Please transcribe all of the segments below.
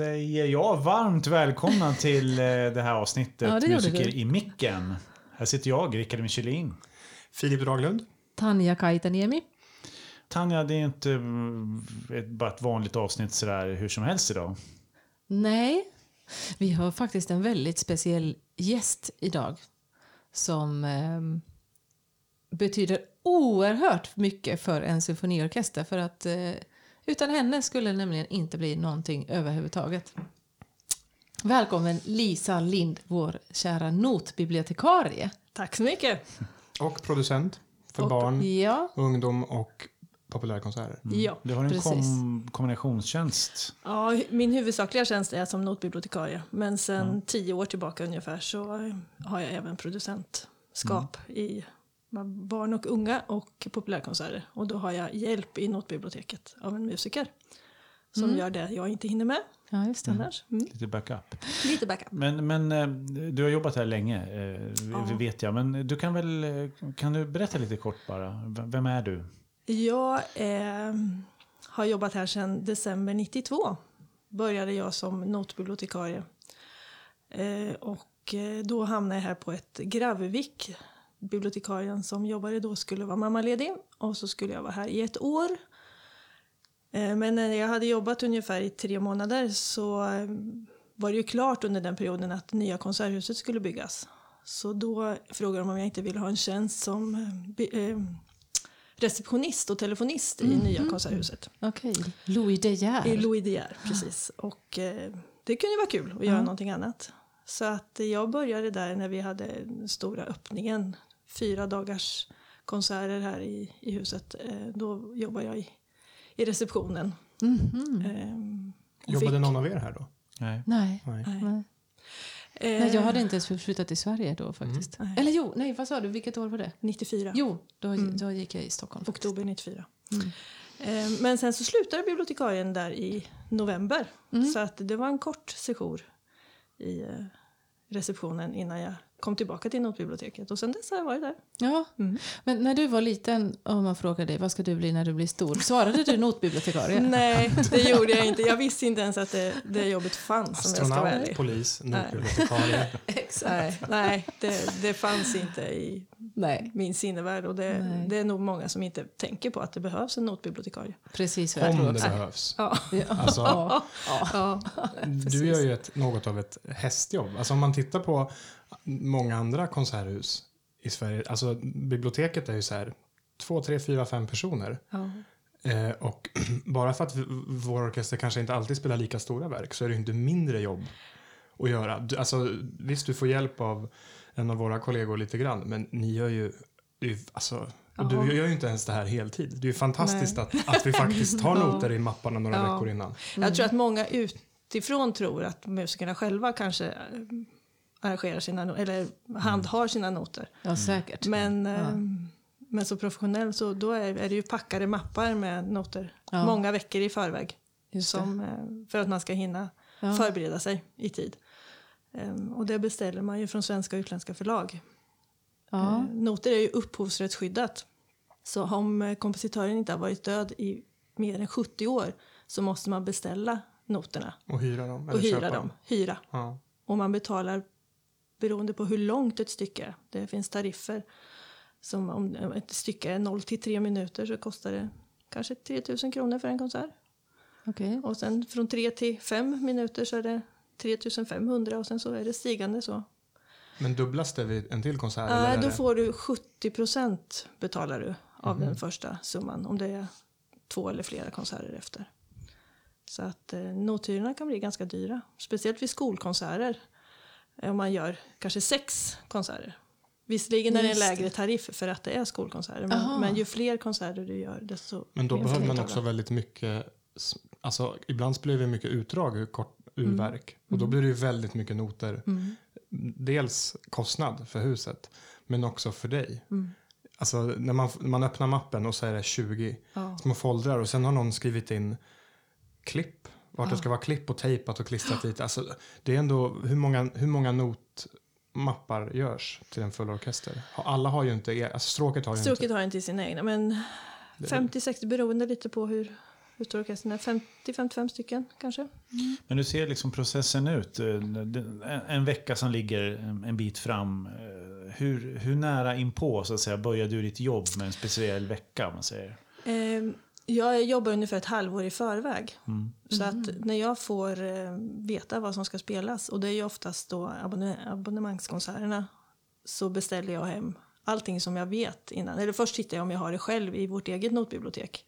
säger jag varmt välkomna till eh, det här avsnittet Ja, det Musiker du. i micken. Här sitter jag, Rickard Michelin. Filip Draglund. Tanja Kaitaniemi. Tanja, det är inte mm, ett, bara ett vanligt avsnitt sådär hur som helst idag. Nej, vi har faktiskt en väldigt speciell gäst idag som ehm, betyder oerhört mycket för en symfoniorkester för att eh, utan henne skulle det nämligen inte bli någonting överhuvudtaget. Välkommen Lisa Lind, vår kära notbibliotekarie. Tack så mycket. Och producent för Och- barn, Ja, ungdom och populärkonserter. Ja. Du har en kom, kombinationstjänst. ja, min huvudsakliga tjänst är som notbibliotekarie. Men sen tio år tillbaka ungefär så har jag även producentskap i barn och unga och populärkonserter. Och då har jag hjälp i notbiblioteket av en musiker. Som gör det jag inte hinner med ja just det. annars. Mm. Lite backup. Lite backup. Men, men eh, du har jobbat här länge, eh, Ja. vet jag. Men du kan väl eh, kan du berätta lite kort bara? Vem är du? Jag eh, har jobbat här sedan december 92. Började jag som notbibliotekarie. Eh, och då hamnade jag här på ett Gravvik. Bibliotekarien som jobbade då skulle vara mammaledig och så skulle jag vara här i ett år. Eh, men när jag hade jobbat ungefär i tre månader så eh, var det ju klart under den perioden att nya konserthuset skulle byggas. Så då frågade de om jag inte ville ha en tjänst som eh, receptionist och telefonist i nya konserthuset. Okej, Louis De Geer. I Louis De Geer, precis. Och det kunde ju vara kul att göra någonting annat. Så att jag började där när vi hade den stora öppningen. Fyra dagars konserter här i, i huset. Eh, då jobbade jag i, i receptionen. Ehm, och Jobbade fick- någon av er här då? Nej. Nej. Nej. Nej. Nej. Eh, jag hade inte ens flyttat till Sverige då faktiskt. Nej. Eller jo, nej, vad sa du? Vilket år var det? 94. Jo, då, då gick jag i Stockholm. faktiskt. Oktober 94. Mm. Eh, Men sen så slutade bibliotekarien där i november. Mm. Så att det var en kort sejour i eh, receptionen innan jag kom tillbaka till notbiblioteket. Och sen dess har jag varit där. Ja, Mm. men när du var liten och man frågade dig vad ska du bli när du blir stor, svarade du notbibliotekarie? Nej, det gjorde jag inte. Jag visste inte ens att det, det jobbet fanns om jag ska vara Astronaut, polis, Nej. notbibliotekarie. Exakt. Nej, nej det, det fanns inte i Nej, min sinnevärld. Och det, Nej. det är nog många som inte tänker på att det behövs en notbibliotekarie. precis vad jag tror Om det också. behövs. Ja. Alltså. Ja. ja. du gör ju ett, något av ett hästjobb. Alltså om man tittar på många andra konserthus i Sverige. Alltså biblioteket är ju så här två, tre, fyra, fem personer. ja. Eh, och bara för att vår orkester kanske inte alltid spelar lika stora verk så är det ju inte mindre jobb att göra. Du, alltså, visst, du får hjälp av en av våra kollegor lite grann, men ni gör ju... det är Alltså, och du gör ju inte ens det här heltid. Det är ju fantastiskt att, att vi faktiskt har Ja. noter i mapparna några Ja. veckor innan. Jag tror att många utifrån tror att musikerna själva kanske arrangerar sina eller handhar sina noter. ja, säkert. Men, Ja. eh, men så professionellt så då är, är det ju packade mappar med noter Ja. många veckor i förväg. Som, eh, för att man ska hinna Ja. förbereda sig i tid. Ehm, Och det beställer man ju från svenska och utländska förlag. Ja. Eh, Noter är ju upphovsrättsskyddat. Så om eh, kompositören inte har varit död i mer än 70 år så måste man beställa noterna Och hyra dem. och hyra köpa dem. Hyra. Ja. Och man betalar beroende på hur långt ett stycke är. Det finns tariffer. Som om ett stycke är 0 till 3 minuter så kostar det kanske 3 000 kronor för en konsert. Okej. Och sen från 3 till 5 minuter så är det 3 500 och sen så är det stigande så. Men dubblas det vid en till konsert? Äh, eller då det- får du 70 procent betalar du av den första summan om det är två eller flera konserter efter. Så att eh, nothyrorna kan bli ganska dyra. Speciellt vid skolkonserter. Om man gör kanske sex konserter. Visserligen är det en lägre tariff för att det är skolkonserter. Men, men ju fler konserter du gör desto Men då behöver får man också väldigt mycket, alltså ibland spelar vi mycket utdrag ur, kort, ur Mm. verk. Och då blir det ju väldigt mycket noter. Mm. Dels kostnad för huset, men också för dig. Mm. Alltså när man, när man öppnar mappen och så är det 20 Ja. små foldrar och sen har någon skrivit in klipp. Vart det Ja. ska vara klipp och tejpat och klistrat dit. Alltså, det är ändå, hur många, hur många notmappar görs till en full orkester? Alla har ju inte, alltså stråket har ju Stråket inte. har inte sina egna, men 50-60 beroende lite på hur, hur stor orkestern är, 50-55 stycken kanske. Men hur ser liksom processen ut? Eh, En, vecka som ligger en, bit fram. eh, Hur, hur nära inpå så att säga, börjar du ditt jobb med en speciell vecka? om Man säger? Jag jobbar ungefär ett halvår i förväg. Mm. Så att när jag får eh, veta vad som ska spelas, och det är ju oftast då abonne abonnemangskonserterna, så beställer jag hem allting som jag vet innan. Eller först tittar jag om jag har det själv i vårt eget notbibliotek.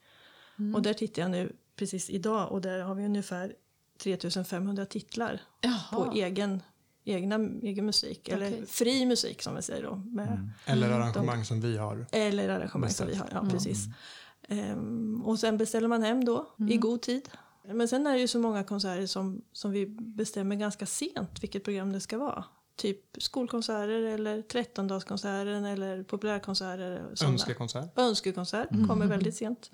Och där tittar jag nu precis idag och där har vi ungefär 3500 titlar Jaha. på egen, egna, egen musik. Eller fri musik som vi säger då. Med, Eller arrangemang som vi har. Eller arrangemang som vi har, ja precis. Ehm, och sen beställer man hem då i god tid. Men sen är det ju så många konserter som, som vi bestämmer ganska sent vilket program det ska vara. Typ skolkonserter eller 13-dagskonserten eller populärkonserter. Önskekonsert. Önskekonsert kommer väldigt sent.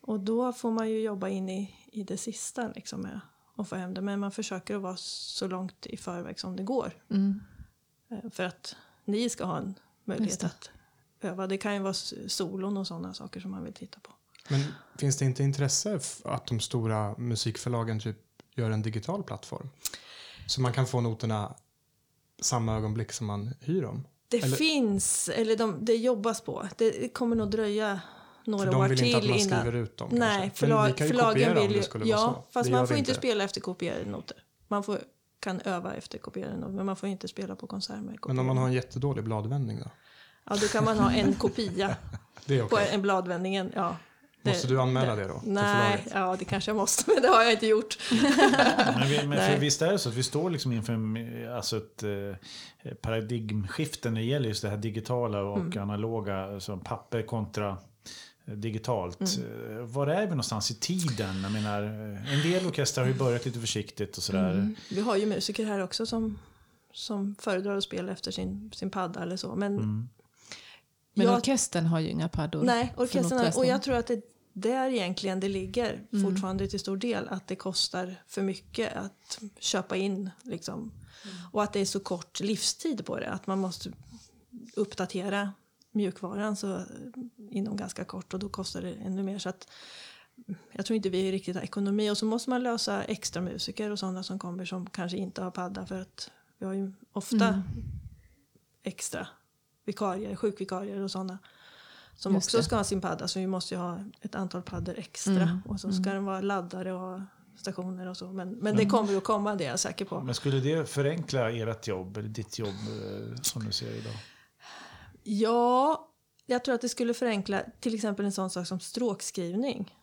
Och då får man ju jobba in i, i det sista liksom med att få hem det. Men man försöker att vara så långt i förväg som det går. Mm. Eh, För att ni ska ha en möjlighet att öva. Det kan ju vara solon och sådana saker som man vill titta på. Men finns det inte intresse att de stora musikförlagen typ gör en digital plattform? Så man kan få noterna samma ögonblick som man hyr dem? Det Eller- finns, eller de, det jobbas på. Det kommer nog dröja några För de år vill till inte att man innan. skriver ut dem Nej, kanske. Men vi förlag, kan ju förlagen vill ju... Ja, fast man får inte inte. spela efter kopierade noter. Man får, kan öva efter kopierade noter, men man får inte spela på konsert med Men kopierade om man har en jättedålig bladvändning då? Ja, då kan man ha en kopia Det är på okej. en bladvändningen. Ja, det- Måste du anmäla det då? till Nej, ja det kanske jag måste, men det har jag inte gjort. Men, vi, men för visst är det så att vi står liksom inför alltså ett eh, paradigmskifte när det gäller just det här digitala och Mm. analoga, alltså papper kontra eh, digitalt. Mm. Eh, Var är vi någonstans i tiden? Jag menar, eh, en del orkestrar har ju börjat lite försiktigt och sådär. Mm. Vi har ju musiker här också som, som föredrar att spela efter sin, sin padda eller så. Men, Mm. Men jag, orkestern har ju inga paddor. nej, orkestern, notläsning. och jag tror att det där egentligen det ligger fortfarande till stor del. Att det kostar för mycket att köpa in. Liksom. Och att det är så kort livstid på det. Att man måste uppdatera mjukvaran så, inom ganska kort och då kostar det ännu mer. Så att, jag tror inte vi riktigt har ekonomi. Och så måste man lösa extra musiker och sådana som kommer som kanske inte har padda för att vi har ju ofta extra vikarier, sjukvikarier och sådana som Just också det. ska ha sin padda. Så vi måste ju ha ett antal paddor extra Mm, och så ska den vara laddare och ha stationer och så. Men, men det kommer att komma, det är jag säker på. Men skulle det förenkla ert jobb, eller ditt jobb eh, som du ser idag? Ja, jag tror att det skulle förenkla till exempel en sån sak som stråkskrivning.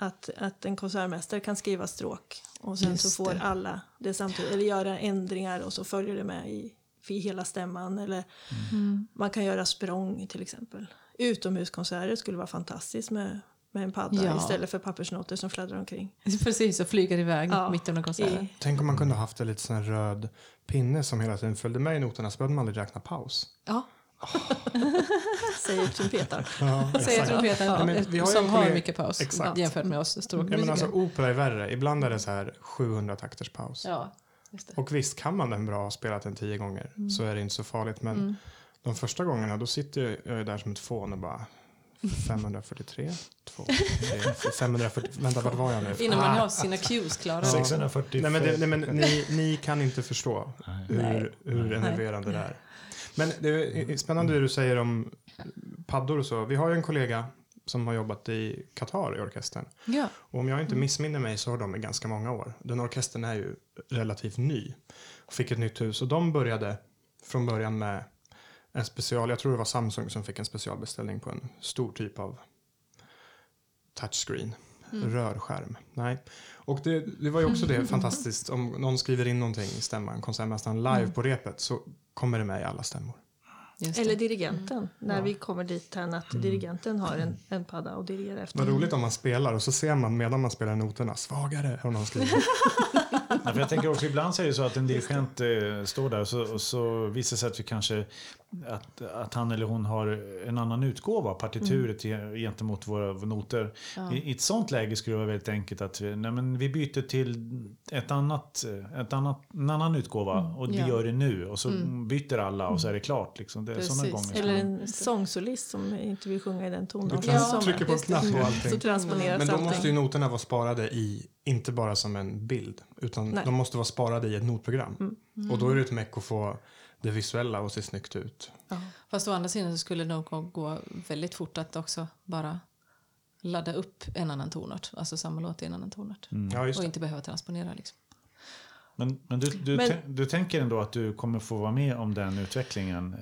Att, att en konsertmästare kan skriva stråk och sen Just så får det. alla det samtidigt. Eller göra ändringar och så följer det med i, i hela stämman. Eller Mm. man kan göra språng till exempel. Utomhuskonserter skulle vara fantastiskt med, med en padda Ja. istället för pappersnoter som fladdrar omkring. Precis, och flyger iväg Ja, mitt under konserten. Tänk om man kunde ha haft en liten sån röd pinne som hela tiden följde med i noterna så behövde man aldrig räkna paus. ja. Säger trumpetaren. Ja, Säger trumpeten Ja, men vi har ju som har mycket paus Exakt. jämfört med oss Ja, stråkmusiker. men alltså, opera är värre. Ibland är det så här 700 takters paus. Ja. Och visst, kan man den bra och ha spelat den tio gånger Mm. så är det inte så farligt. Men de första gångarna då sitter jag där som ett fån och bara 543, 2, 3, 540, vänta vart var jag nu? Innan man Ah. har sina cues klara. Ja. 640 Nej men, det, nej, men ni, ni kan inte förstå hur, hur enerverande det är. Men det är spännande det du säger om paddor och så. Vi har ju en kollega som har jobbat i Qatar i orkestern. Ja. Och om jag inte missminner mig så har de i ganska många år. Den orkestern är ju relativt ny. Och fick ett nytt hus och de började från början med en special, jag tror det var Samsung som fick en specialbeställning på en stor typ av touchscreen. Rörskärm. Nej. Och det, det var ju också det fantastiskt om någon skriver in någonting i stämman, konsertmästaren live på repet så kommer det med i alla stämmor. Eller dirigenten, när Ja. vi kommer dit här att dirigenten har en, en padda och dirigerar efter. Vad roligt om man spelar och så ser man medan man spelar noterna svagare har någon skrivit. Ja, för jag tänker också ibland så är det så att en dirigent eh, står där och så, och så visar det sig att vi kanske att, att han eller hon har en annan utgåva av partituret Mm. ge- gentemot våra noter. I, I ett sånt läge skulle det vara väldigt enkelt att vi, nej, men vi byter till ett annat, ett annat, en annan utgåva och vi Mm. Ja. gör det nu och så byter alla och så är det klart. Liksom. Det är Precis. sådana gånger. Eller Ja, en sångsolist som inte vill sjunga i den Du tonarten. kan Ja, trycka på en knapp och allting. Så transponeras Men då allting. måste ju noterna vara sparade i, inte bara som en bild, utan Nej. de måste vara sparade i ett notprogram. Mm. Och då är det ett meck att få det visuella och se snyggt ut. Fast å andra sidan så skulle det nog gå väldigt fort att också bara ladda upp en annan tonart. Alltså samma låt i en annan tonart. Ja, just Och inte behöva transponera liksom. Men, men, du, du, Men- du tänker ändå att du kommer få vara med om den utvecklingen?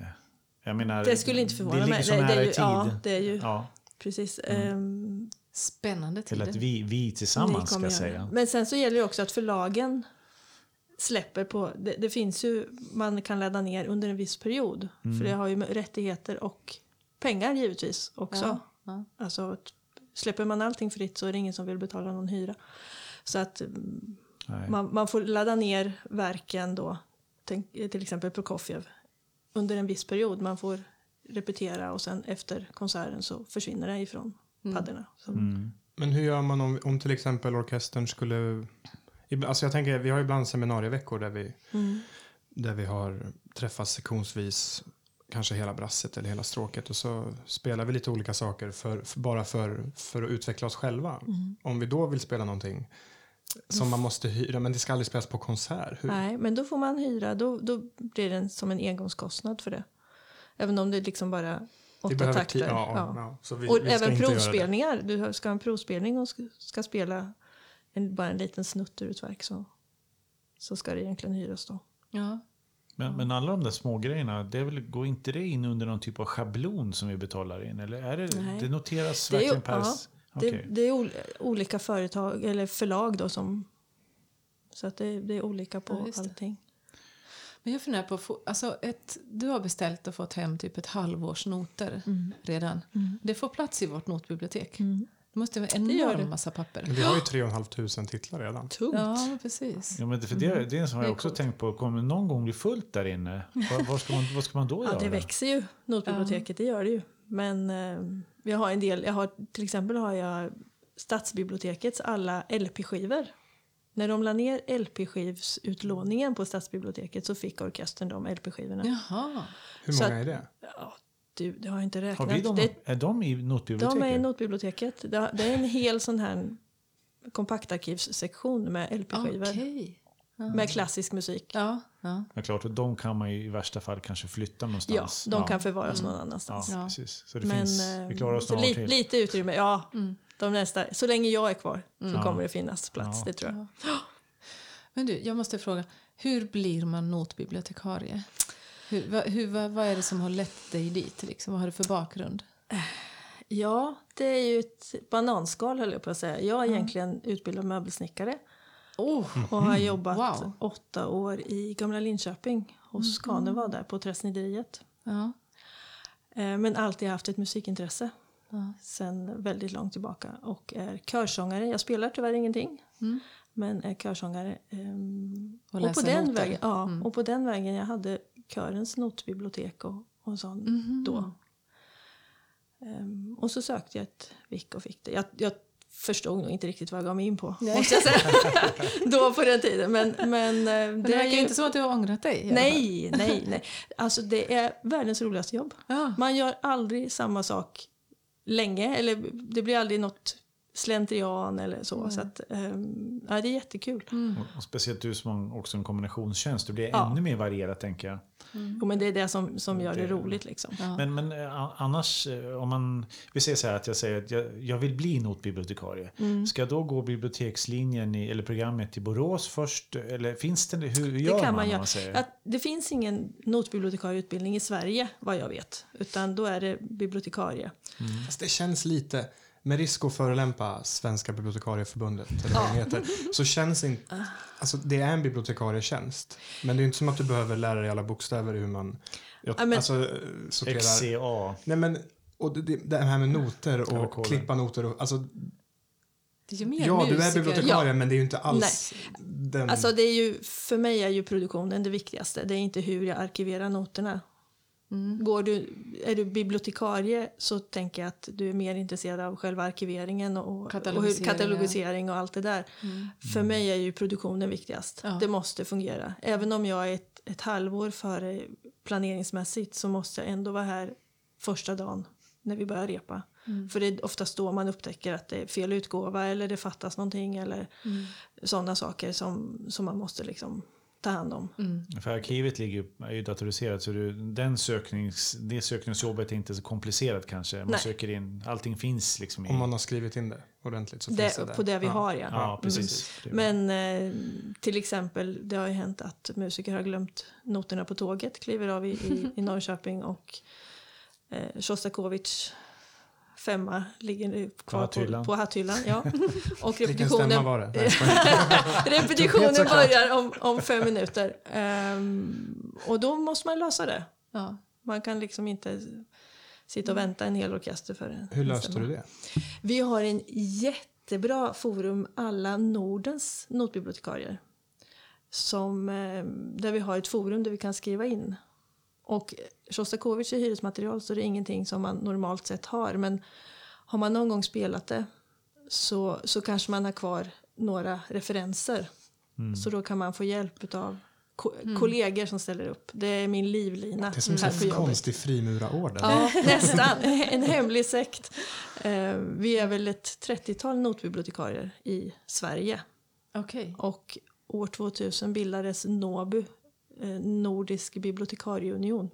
Jag menar, Det skulle inte förvåna ligger mig. så Det, nära det är i tid. ja, det är ju Ja, precis. Mm. ehm, Spännande till tider. att vi, vi tillsammans ska säga. Men sen så gäller det också att förlagen släpper på... Det, det finns ju... Man kan ladda ner under en viss period. Mm. För det har ju rättigheter och pengar givetvis också. Ja, ja. Alltså, släpper man allting fritt så är det ingen som vill betala någon hyra. Så att mm, man, man får ladda ner verken då, tänk, till exempel Prokofjev, under en viss period. Man får repetera och sen efter konserten så försvinner det ifrån paddorna. Så, Mm. Men hur gör man om, om till exempel orkestern skulle... Alltså jag tänker, vi har ibland seminarieveckor där vi, mm. där vi har träffats sektionsvis, kanske hela brasset eller hela stråket och så spelar vi lite olika saker för, för, bara för, för att utveckla oss själva. Mm. Om vi då vill spela någonting som man måste hyra, men det ska aldrig spelas på konsert. Hur? Nej, men då får man hyra. Då, då blir det som en engångskostnad för det. Även om det är liksom bara åtta takter. ja, Ja. ja. Så vi, Och vi även provspelningar. Du ska ha en provspelning och ska, ska spela en, bara en liten snutt ur ett verk så, så ska det egentligen hyras då. Ja. Men, men alla de där små grejerna, det är väl, går inte det in under någon typ av schablon som vi betalar in? Eller är det, Nej. det noteras Det är verkligen per... Det, det är ol, olika företag eller förlag då som... Så att det, det är olika på Ja, allting. Men jag funderar på, att få- alltså ett, du har beställt och fått hem typ ett halvårs noter redan. Det får plats i vårt notbibliotek. Det måste vara en enorm det. massa papper. Men vi har ju 3 500 titlar redan. Tungt. Ja, precis. Ja, men det, för det, det är en som jag också coolt. tänkt på. Kommer någon gång bli fullt där inne? Var ska man, vad ska man då Ja, göra? det växer ju, notbiblioteket, det gör det ju. Men eh, jag har en del, jag har, till exempel har jag Stadsbibliotekets alla LP-skivor. När de la ner LP-skivsutlåningen på Stadsbiblioteket så fick orkestern de LP-skivorna. Jaha. Hur många att- är det? Ja, du, det har jag inte Har räknat. vi dem, det, är de i notbiblioteket? de är i notbiblioteket. Det, det är en hel sån här kompaktarkivssektion med LP-skivor. Okej. Med klassisk musik. Ja, ja. Ja, klart, och de kan man ju i värsta fall kanske flytta Ja, någonstans. de kan förvaras någon Ja, annanstans. Ja. precis. Så det Men finns, eh, vi klarar oss år li, till. lite utrymme, ja. De nästa, så länge jag är kvar så Ja. kommer det finnas plats, Ja. det tror jag. Men du, jag måste fråga. Hur blir man notbibliotekarie? Hur, vad, hur, vad, vad är det som har lett dig dit? Liksom? Vad har du för bakgrund? Ja, det är ju ett bananskal höll jag på att säga. Jag är egentligen utbildad möbelsnickare Oh, och har jobbat Wow. åtta år i Gamla Linköping hos Skaneva där på träsnideriet. ja. Eh, Men alltid haft ett musikintresse Ja. sen väldigt långt tillbaka och är körsångare. Jag spelar tyvärr ingenting. Mm. Men är körsångare. ehm, Och och, på den noter. vägen, ja, Mm. och på den vägen jag hade körens notbibliotek och, och sånt Mhm. då. Ehm, och så sökte jag ett vick och fick det. Jag, jag förstod nog inte riktigt vad jag gav mig in på. Måste jag säga. då på den tiden. Men, men, eh, Men det är verkar ju- inte som att du har ångrat dig. Nej, nej, nej. Alltså det är världens roligaste jobb. Ja. Man gör aldrig samma sak länge. Eller det blir aldrig något slentrian eller så. Så att, ehm, ja, det är jättekul. Och, och speciellt du som också en kombinationstjänst. Det blir Ja. ännu mer varierat tänker jag. Jo, men det är det som, som gör det Det- roligt. Liksom. Ja. Men, men eh, annars, eh, om man... Vi säger så här att jag säger att jag, jag vill bli notbibliotekarie. Mm. Ska jag då gå bibliotekslinjen i, eller programmet i Borås först? Eller finns det, hur, hur gör Det kan man, man man säger? Att det finns ingen notbibliotekarieutbildning i Sverige, vad jag vet. Utan då är det bibliotekarie. Fast det känns lite, med risk att förolämpa Svenska bibliotekarieförbundet, eller vad det heter, så känns inte... Alltså det är en bibliotekarietjänst, men det är inte som att du behöver lära dig alla bokstäver i hur man... Jag, Ja, men- alltså, sorterar... XCA. Nej men, och det, det här med noter och klippa noter och... Alltså, Det är ju mer Ja, du är musiker. bibliotekarie Ja. men det är ju inte alls den... Alltså det är ju, för mig är ju produktionen det viktigaste. Det är inte hur jag arkiverar noterna. Mm. Går du, är du bibliotekarie så tänker jag att du är mer intresserad av själva arkiveringen och, och Katalogisering, katalogisering och allt det där. Mm. För mig är ju produktionen viktigast. Ja. Det måste fungera. Även om jag är ett, ett halvår före planeringsmässigt så måste jag ändå vara här första dagen när vi börjar repa. Mm. För det är oftast då man upptäcker att det är fel utgåva eller det fattas någonting eller Mm. sådana saker som, som man måste liksom ta hand om. Mm. För arkivet ligger, är ju datoriserat så du, den söknings, det sökningsjobbet är inte så komplicerat kanske. Man Nej. söker in, allting finns liksom i... Om man har skrivit in det ordentligt så finns det Det, där. på det vi ja. har ja. Ja, precis. Det- Men eh, till exempel, det har ju hänt att musiker har glömt noterna på tåget, kliver av i, i, i Norrköping och eh, Shostakovich femma ligger nu kvar hatthyllan. på, på hatthyllan. Ja. Och repetitionen, var det? Repetitionen börjar om, om fem minuter. Ehm, och då måste man lösa det. Ja. Man kan liksom inte sitta och vänta en hel orkester för en Hur löste stämma. du det? Vi har en jättebra forum, alla Nordens notbibliotekarier. Som, eh, där vi har ett forum där vi kan skriva in. Och Shostakovich är hyresmaterial så det är ingenting som man normalt sett har. Men har man någon gång spelat det så, så kanske man har kvar några referenser. Så då kan man få hjälp av ko- kollegor som ställer upp. Det är min livlina Det är som en jobbet. konstig frimurarorden. Ja, nästan. En hemlig sekt. Eh, Vi är väl ett 30-tal notbibliotekarier i Sverige. Okej. Och år 2000 bildades NOBU, Nordisk bibliotekarieunion.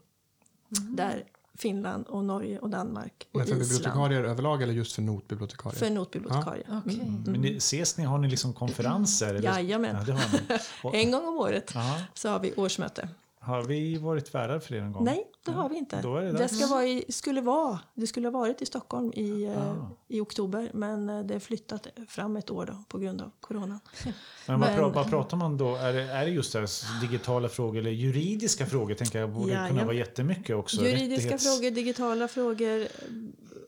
Där Finland och Norge och Danmark och Men för Island. bibliotekarier överlag eller just för notbibliotekarier? För notbibliotekarier. Okej. Mm. Men ni, ses ni, har ni liksom konferenser? eller? Jajamän. Ja, det har ni. Och, En gång om året ja, så har vi årsmöte. Har vi varit värdar för det någon gång? Nej, det har vi inte. Då är det det ska vara i, skulle vara, det skulle ha varit i Stockholm i, eh, Ah. i oktober men eh, det är flyttat fram ett år då, på grund av coronan. Men vad, Men- vad pratar man då? Är det, är det just här digitala frågor eller juridiska frågor? Tänker jag borde kunna Jajamän. vara jättemycket också. Juridiska Rättighets- frågor, digitala frågor,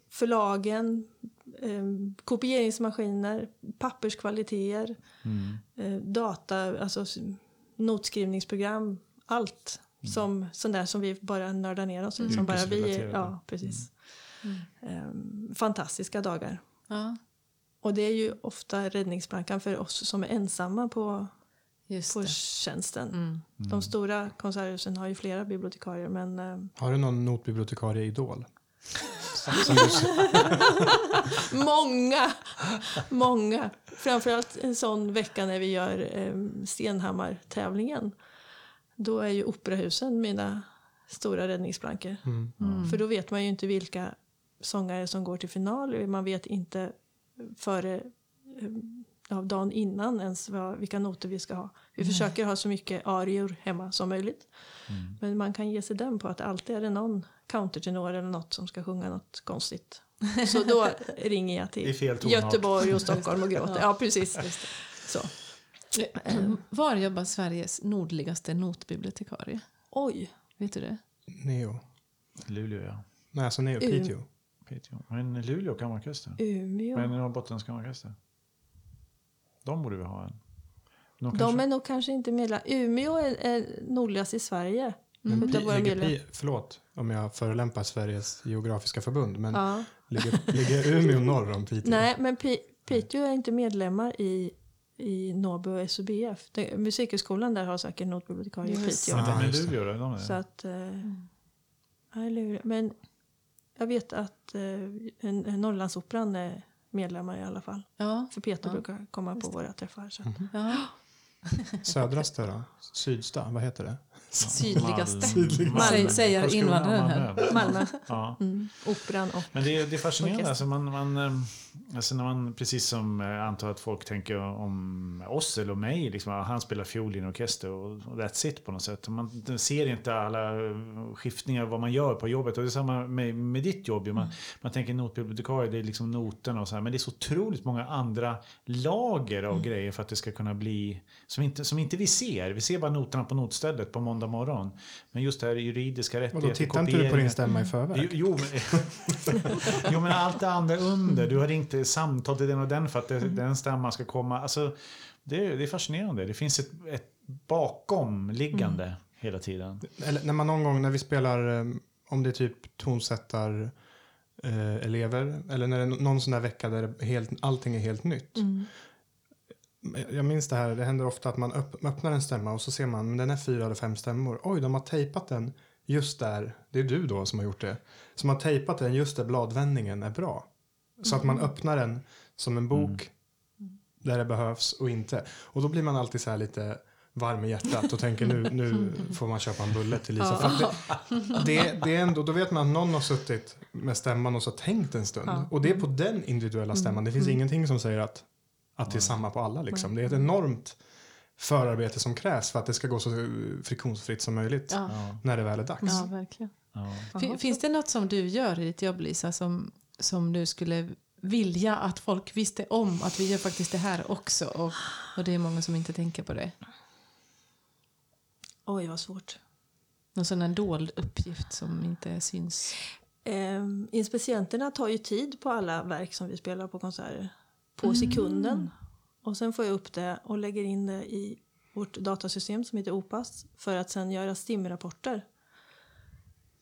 förlagen, eh, kopieringsmaskiner, papperskvaliteter, Mm. eh, data, alltså notskrivningsprogram, allt. Som, sånt där som vi bara nördar ner oss i. Som bara vi, ja, precis. Eh, fantastiska dagar. Ja, Och det är ju ofta räddningsplankan för oss som är ensamma på, just på det. tjänsten. Mm. De stora konserthusen har ju flera bibliotekarier men eh, Har du någon notbibliotekarie-idol? Som du, Många! Många. Framförallt en sån vecka när vi gör eh, Stenhammar-tävlingen. Då är ju operahusen mina stora räddningsplankor. mm. För då vet man ju inte vilka sångare som går till final. Man vet inte före eh, ja, dagen innan ens vad, vilka noter vi ska ha. Vi försöker ha så mycket arior hemma som möjligt. Men man kan ge sig den på att alltid är det någon countertenor eller något som ska sjunga något konstigt. Så då ringer jag till. Göteborg och Stockholm och gråter. Ja, precis. Så. Eh, Var jobbar Sveriges nordligaste notbibliotekarie? Oj, Vet du det? Neo. Luleå, ja. Nej, alltså Neo. Mm. Piteå. Piteå. Men Luleå kammarorkester. Umeå. Men Norrbottens kammarorkester. De borde vi ha en. De De kanske- är nog kanske inte medlemmar. Umeå är, är nordligast i Sverige. Men utav våra medlemmar. Förlåt om jag förelämpar Sveriges geografiska förbund, men Ja. ligger, ligger Umeå norr om Piteå? Nej, men Pi- Piteå är inte medlemmar i, i Nobu och SUBF. Det, musikhögskolan där har säkert notbibliotekarie i Piteå. Men, Ja, men det. Luleå då? De är. Så att... Eh, Luleå. Men jag vet att eh, en, en Norrlandsoperan är medlemmar i alla fall. Ja. För Peter Ja. brukar komma på våra träffar. Så. att- ja. Södraste då? Sydsta? Vad heter det? Sydligaste. Malmö. Säger- invandraren här. Malmö. Ja. Mm. Operan och... Men det är, det är fascinerande. Alltså man, man, eh, alltså när man, precis som jag antar att folk tänker om oss eller mig. Liksom, han spelar fiol i en orkester och, that's it på något sätt. Man ser inte alla eh, skiftningar vad man gör på jobbet. Och det är samma med, med ditt jobb. Man, man tänker notbibliotekarie, det är liksom noterna och så här. Men det är så otroligt många andra lager av grejer för att det ska kunna bli som inte, som inte vi ser. Vi ser bara noterna på notstället på måndag morgon. Men just det här juridiska Och rättigheter, då tittar inte du på din stämma i Jo, förväg? jo, men, jo, men allt det andra under. Du har ringt samtal till den och den för att det, Mm. den stämman ska komma. Alltså, det, är- det är fascinerande. Det finns ett, ett bakomliggande Mm. hela tiden. Eller när man någon gång när vi spelar, eh, om det är typ tonsättar eh, elever eller när det är någon sån där vecka där det helt, allting är helt nytt. Mm. Jag minns det här, det händer ofta att man öpp, öppnar en stämma och så ser man, men den är fyra eller fem stämmor. Oj, de har tejpat den just där, det är du då som har gjort det, som har tejpat den just där bladvändningen är bra. Så att man öppnar den som en bok där det behövs och inte. Och då blir man alltid så här lite varm i hjärtat och tänker nu, nu får man köpa en bulle till Lisa. Att det, det, det är ändå, då vet man att någon har suttit med stämman och så tänkt en stund. Ja. Och det är på den individuella stämman. Det finns ingenting som säger att, att det är samma på alla. Liksom. Det är ett enormt förarbete som krävs för att det ska gå så friktionsfritt som möjligt Ja. När det väl är dags. ja, verkligen. ja. Fin- Finns det något som du gör i ditt jobb, Lisa, som, som du skulle vilja att folk visste om att vi gör faktiskt det här också? Och, och det är många som inte tänker på det. Oj, vad svårt. Någon sån här dold uppgift som inte syns. Eh, inspicienterna tar ju tid på alla verk som vi spelar på konserter. På sekunden. Och sen får jag upp det och lägger in det i vårt datasystem som heter OPAS för att sen göra STIM-rapporter.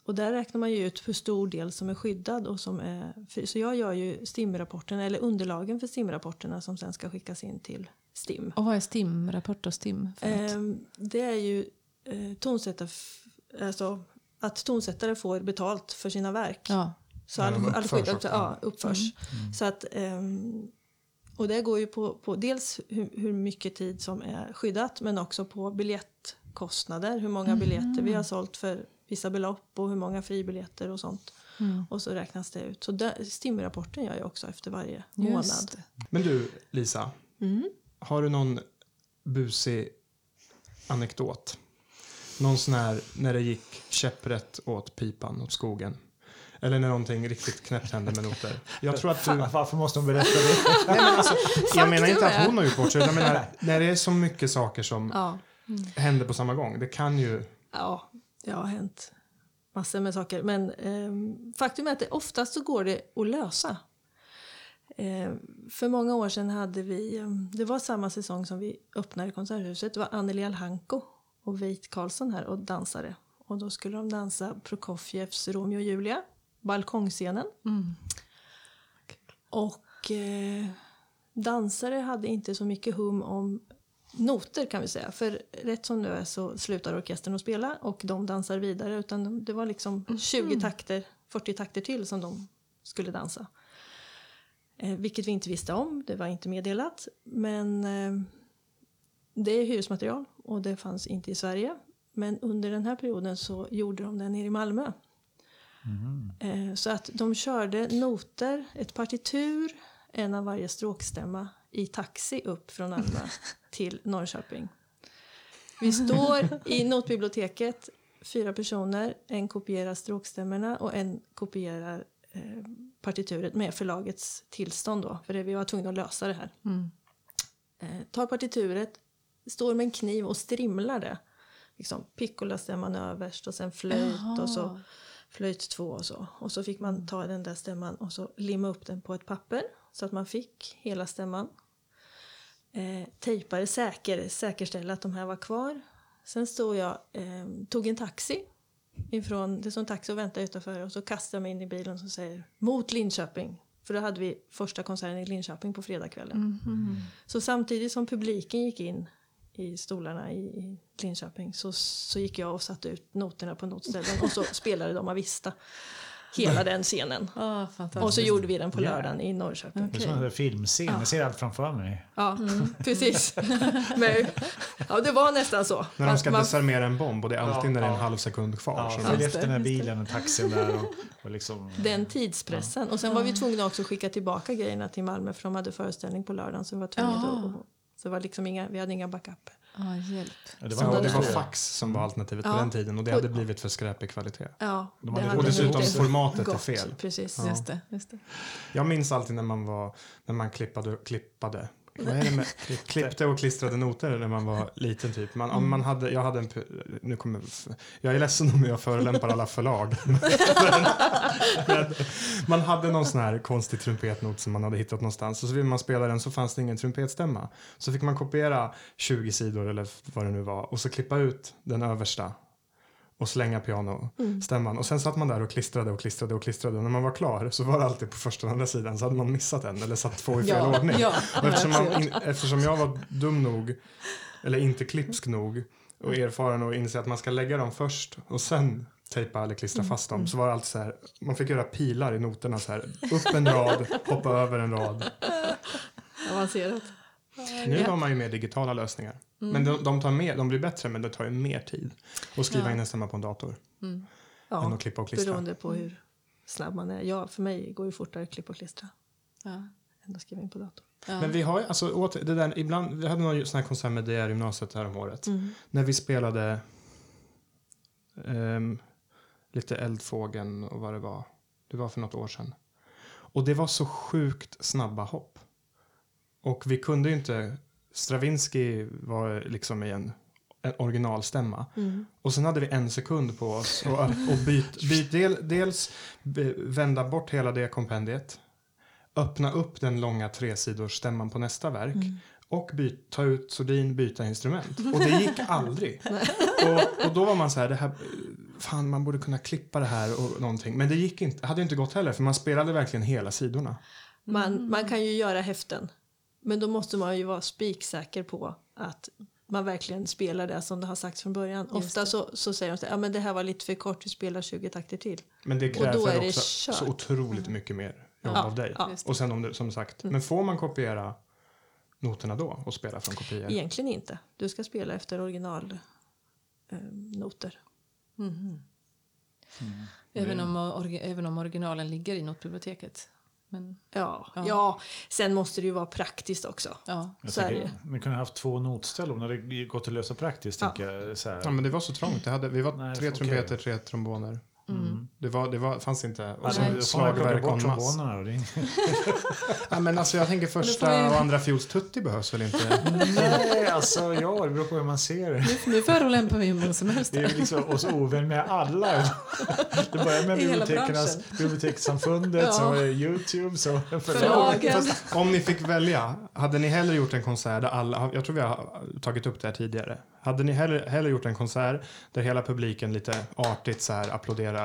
Och där räknar man ju ut hur stor del som är skyddad och som är fri. Så jag gör ju STIM-rapporterna, eller underlagen för STIM-rapporterna som sen ska skickas in till STIM. Och vad är STIM, rapport och STIM? För? Ehm, det är ju eh, tonsättar, alltså att tonsättare får betalt för sina verk. ja. Så all, all uppförs skydd också. ja, uppförs. Så att, ehm, och det går ju på, på dels hur, hur mycket tid som är skyddat men också på biljettkostnader. Hur många biljetter vi har sålt för vissa belopp och hur många fribiljetter och sånt. Mm. Och så räknas det ut. Så där, STIM-rapporten gör jag också efter varje Just månad. Men du, Lisa. Mm. Har du någon busig anekdot? Någon sån här när det gick käpprätt åt pipan, åt skogen? Eller när någonting riktigt knäppt hände med noter? Jag tror att du... Varför måste hon berätta det? Nej, men alltså, jag menar inte att hon har gjort bort sig. Jag menar, när det är så mycket saker som Ja. händer på samma gång. Det kan ju... Ja, det har hänt massor med saker. Men ehm, faktum är att det oftast så går det att lösa. Ehm, för många år sedan hade vi, ehm, det var samma säsong som vi öppnade Konserthuset. Det var Anneli Alhanko och Veit Karlsson här och dansade. Och då skulle de dansa Prokofjevs Romeo och Julia, balkongscenen. Mm. Och eh, dansare hade inte så mycket hum om noter kan vi säga. För rätt som det är så slutar orkestern att spela och de dansar vidare. Utan de- det var liksom 20 takter, 40 takter till som de skulle dansa. Eh, vilket vi inte visste om, det var inte meddelat. Men eh, det är hyresmaterial och det fanns inte i Sverige. Men under den här perioden så gjorde de det nere i Malmö. Eh, Så att de körde noter, ett partitur, en av varje stråkstämma i taxi upp från Malmö till Norrköping. Vi står i notbiblioteket, fyra personer. En kopierar stråkstämmorna och en kopierar eh, partituret med förlagets tillstånd. Då, för det, vi var tvungna att lösa det här. Mm. Eh, tar partituret, står med en kniv och strimlar det. Liksom, Piccola-stämman överst och sen flöjt och så. Flöjt två och så. Och så fick man ta den där stämman och så limma upp den på ett papper så att man fick hela stämman. Eh, tejpade säker, säkerställa att de här var kvar. Sen stod jag, eh, tog en taxi ifrån, det en taxi och väntade utanför och så kastade jag mig in i bilen som säger mot Linköping. För då hade vi första konserten i Linköping på fredagskvällen. Mhm. Så samtidigt som publiken gick in i stolarna i, Linköping så, så gick jag och satte ut noterna på notställen och så spelade de Avista hela den scenen. Fantastiskt. Och så gjorde vi den på Ja. lördagen i Norrköping. Det är som en filmscen. Jag ser allt framför mig. Ja, precis. Men, ja, det var nästan så. När de ska Man- desarmera en bomb och det är alltid Ja, när det är en ja. halv sekund kvar. Ja, som- följ Just efter den här bilen och taxin där. Och, och liksom, den tidspressen. Och sen var vi tvungna också att skicka tillbaka grejerna till Malmö för de hade föreställning på lördagen. Så vi var tvungna att, så det var liksom inga, vi hade inga backuper. Ah, hjälp. Ja, det var, det var det. fax som var alternativet på Ja. den tiden och det hade blivit för skräpig kvalitet. Ja, De det hade- hade Och dessutom formatet är gått. fel. Precis. Ja. Just det. Just det. Jag minns alltid när man var när man klippade, klippade vad är det med klippte och klistrade noter när man var liten typ. Man, om man hade, jag hade en, nu kommer, jag är ledsen om jag förolämpar alla förlag. Man hade någon sån här konstig trumpetnot som man hade hittat någonstans och så ville man spela den så fanns det ingen trumpetstämma. Så fick man kopiera 20 sidor eller vad det nu var och så klippa ut den översta och slänga pianostämman. Och sen satt man där och klistrade och klistrade och klistrade. Och när man var klar så var det alltid på första och andra sidan så hade man missat en eller satt två i fel Ja, ordning. ja, eftersom, man, in, eftersom jag var dum nog, eller inte klipsk nog och erfaren och inse att man ska lägga dem först och sen tejpa eller klistra fast dem så var det alltid så här, man fick göra pilar i noterna så här, upp en rad, hoppa över en rad. Avancerat. Nu har man ju mer digitala lösningar. Men de, de, tar mer, de blir bättre men det tar ju mer tid att skriva Ja. in en stämma på en dator än Ja, att klippa och klistra. beroende på hur snabb man är. Ja, för mig går det fortare att klippa och klistra Ja. än att skriva in på datorn. Ja. Men vi har ju, alltså, åter, det där, ibland, vi hade någon sån här konsert med DR gymnasiet här om året. Mm. När vi spelade ehm, lite Eldfågeln och vad det var. Det var för något år sedan. Och det var så sjukt snabba hopp. Och vi kunde ju inte, Stravinsky var liksom i en, en originalstämma. Mm. Och sen hade vi en sekund på oss och, och byt, byt del, dels vända bort hela det kompendiet, öppna upp den långa tresidorsstämman på nästa verk och byt, ta ut sordin, byta instrument. Och det gick aldrig. och, och då var man så här, det här, fan man borde kunna klippa det här och någonting. Men det gick inte, hade inte gått heller för man spelade verkligen hela sidorna. Man, man kan ju göra häften, men då måste man ju vara spiksäker på att man verkligen spelar det som det har sagts från början. Just Ofta så, så säger de här, ja men det här var lite för kort, vi spelar 20 takter till. Men det Och då är kräver det också kört. så otroligt mycket mer jobb Ja, av dig. ja. Det. Och sen om det, som sagt, men får man kopiera noterna då och spela från kopior? Egentligen inte. Du ska spela efter originalnoter. Eh, noter. Mhm. Även, om, orgi- även om originalen ligger i notbiblioteket. Men, ja, Ja. ja. sen måste det ju vara praktiskt också. ja. Jag Så är det. Ni kunde ha haft två notställ om det hade gått att lösa praktiskt. Ja. Jag, så här. Ja, men det var så trångt. Det hade, vi var Nej, tre trumpeter, tre tromboner. Mm. Det, var, det var, fanns inte. Och så får slagverk en bort mass. trombonerna. och det är- Ja, men alltså, jag tänker får första vi- och andra fiols tutti behövs väl inte? Nej, alltså ja, det beror på hur man ser det. Nu, nu förolämpar vi hur många som helst. Det är liksom, och så ovän med alla. Det börjar med bibliotekssamfundet, Ja. så var det Youtube, så förlag. Förlagen. Fast om ni fick välja, hade ni hellre gjort en konsert där alla, jag tror vi har tagit upp det här tidigare. Hade ni hellre, hellre gjort en konsert där hela publiken lite artigt så här applåderar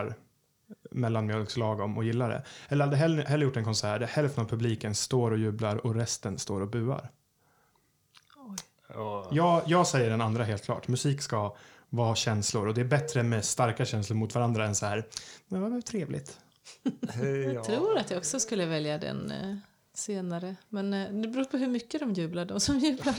mellanmjölkslagom och gillar det? Eller hade hellre, hellre gjort en konsert där hälften av publiken står och jublar och resten står och buar? Ja. Jag, jag säger den andra helt klart. Musik ska vara känslor och det är bättre med starka känslor mot varandra än så här, men vad trevligt. Jag tror att jag också skulle välja den eh, senare. Men eh, det beror på hur mycket de jublar, de som jublar.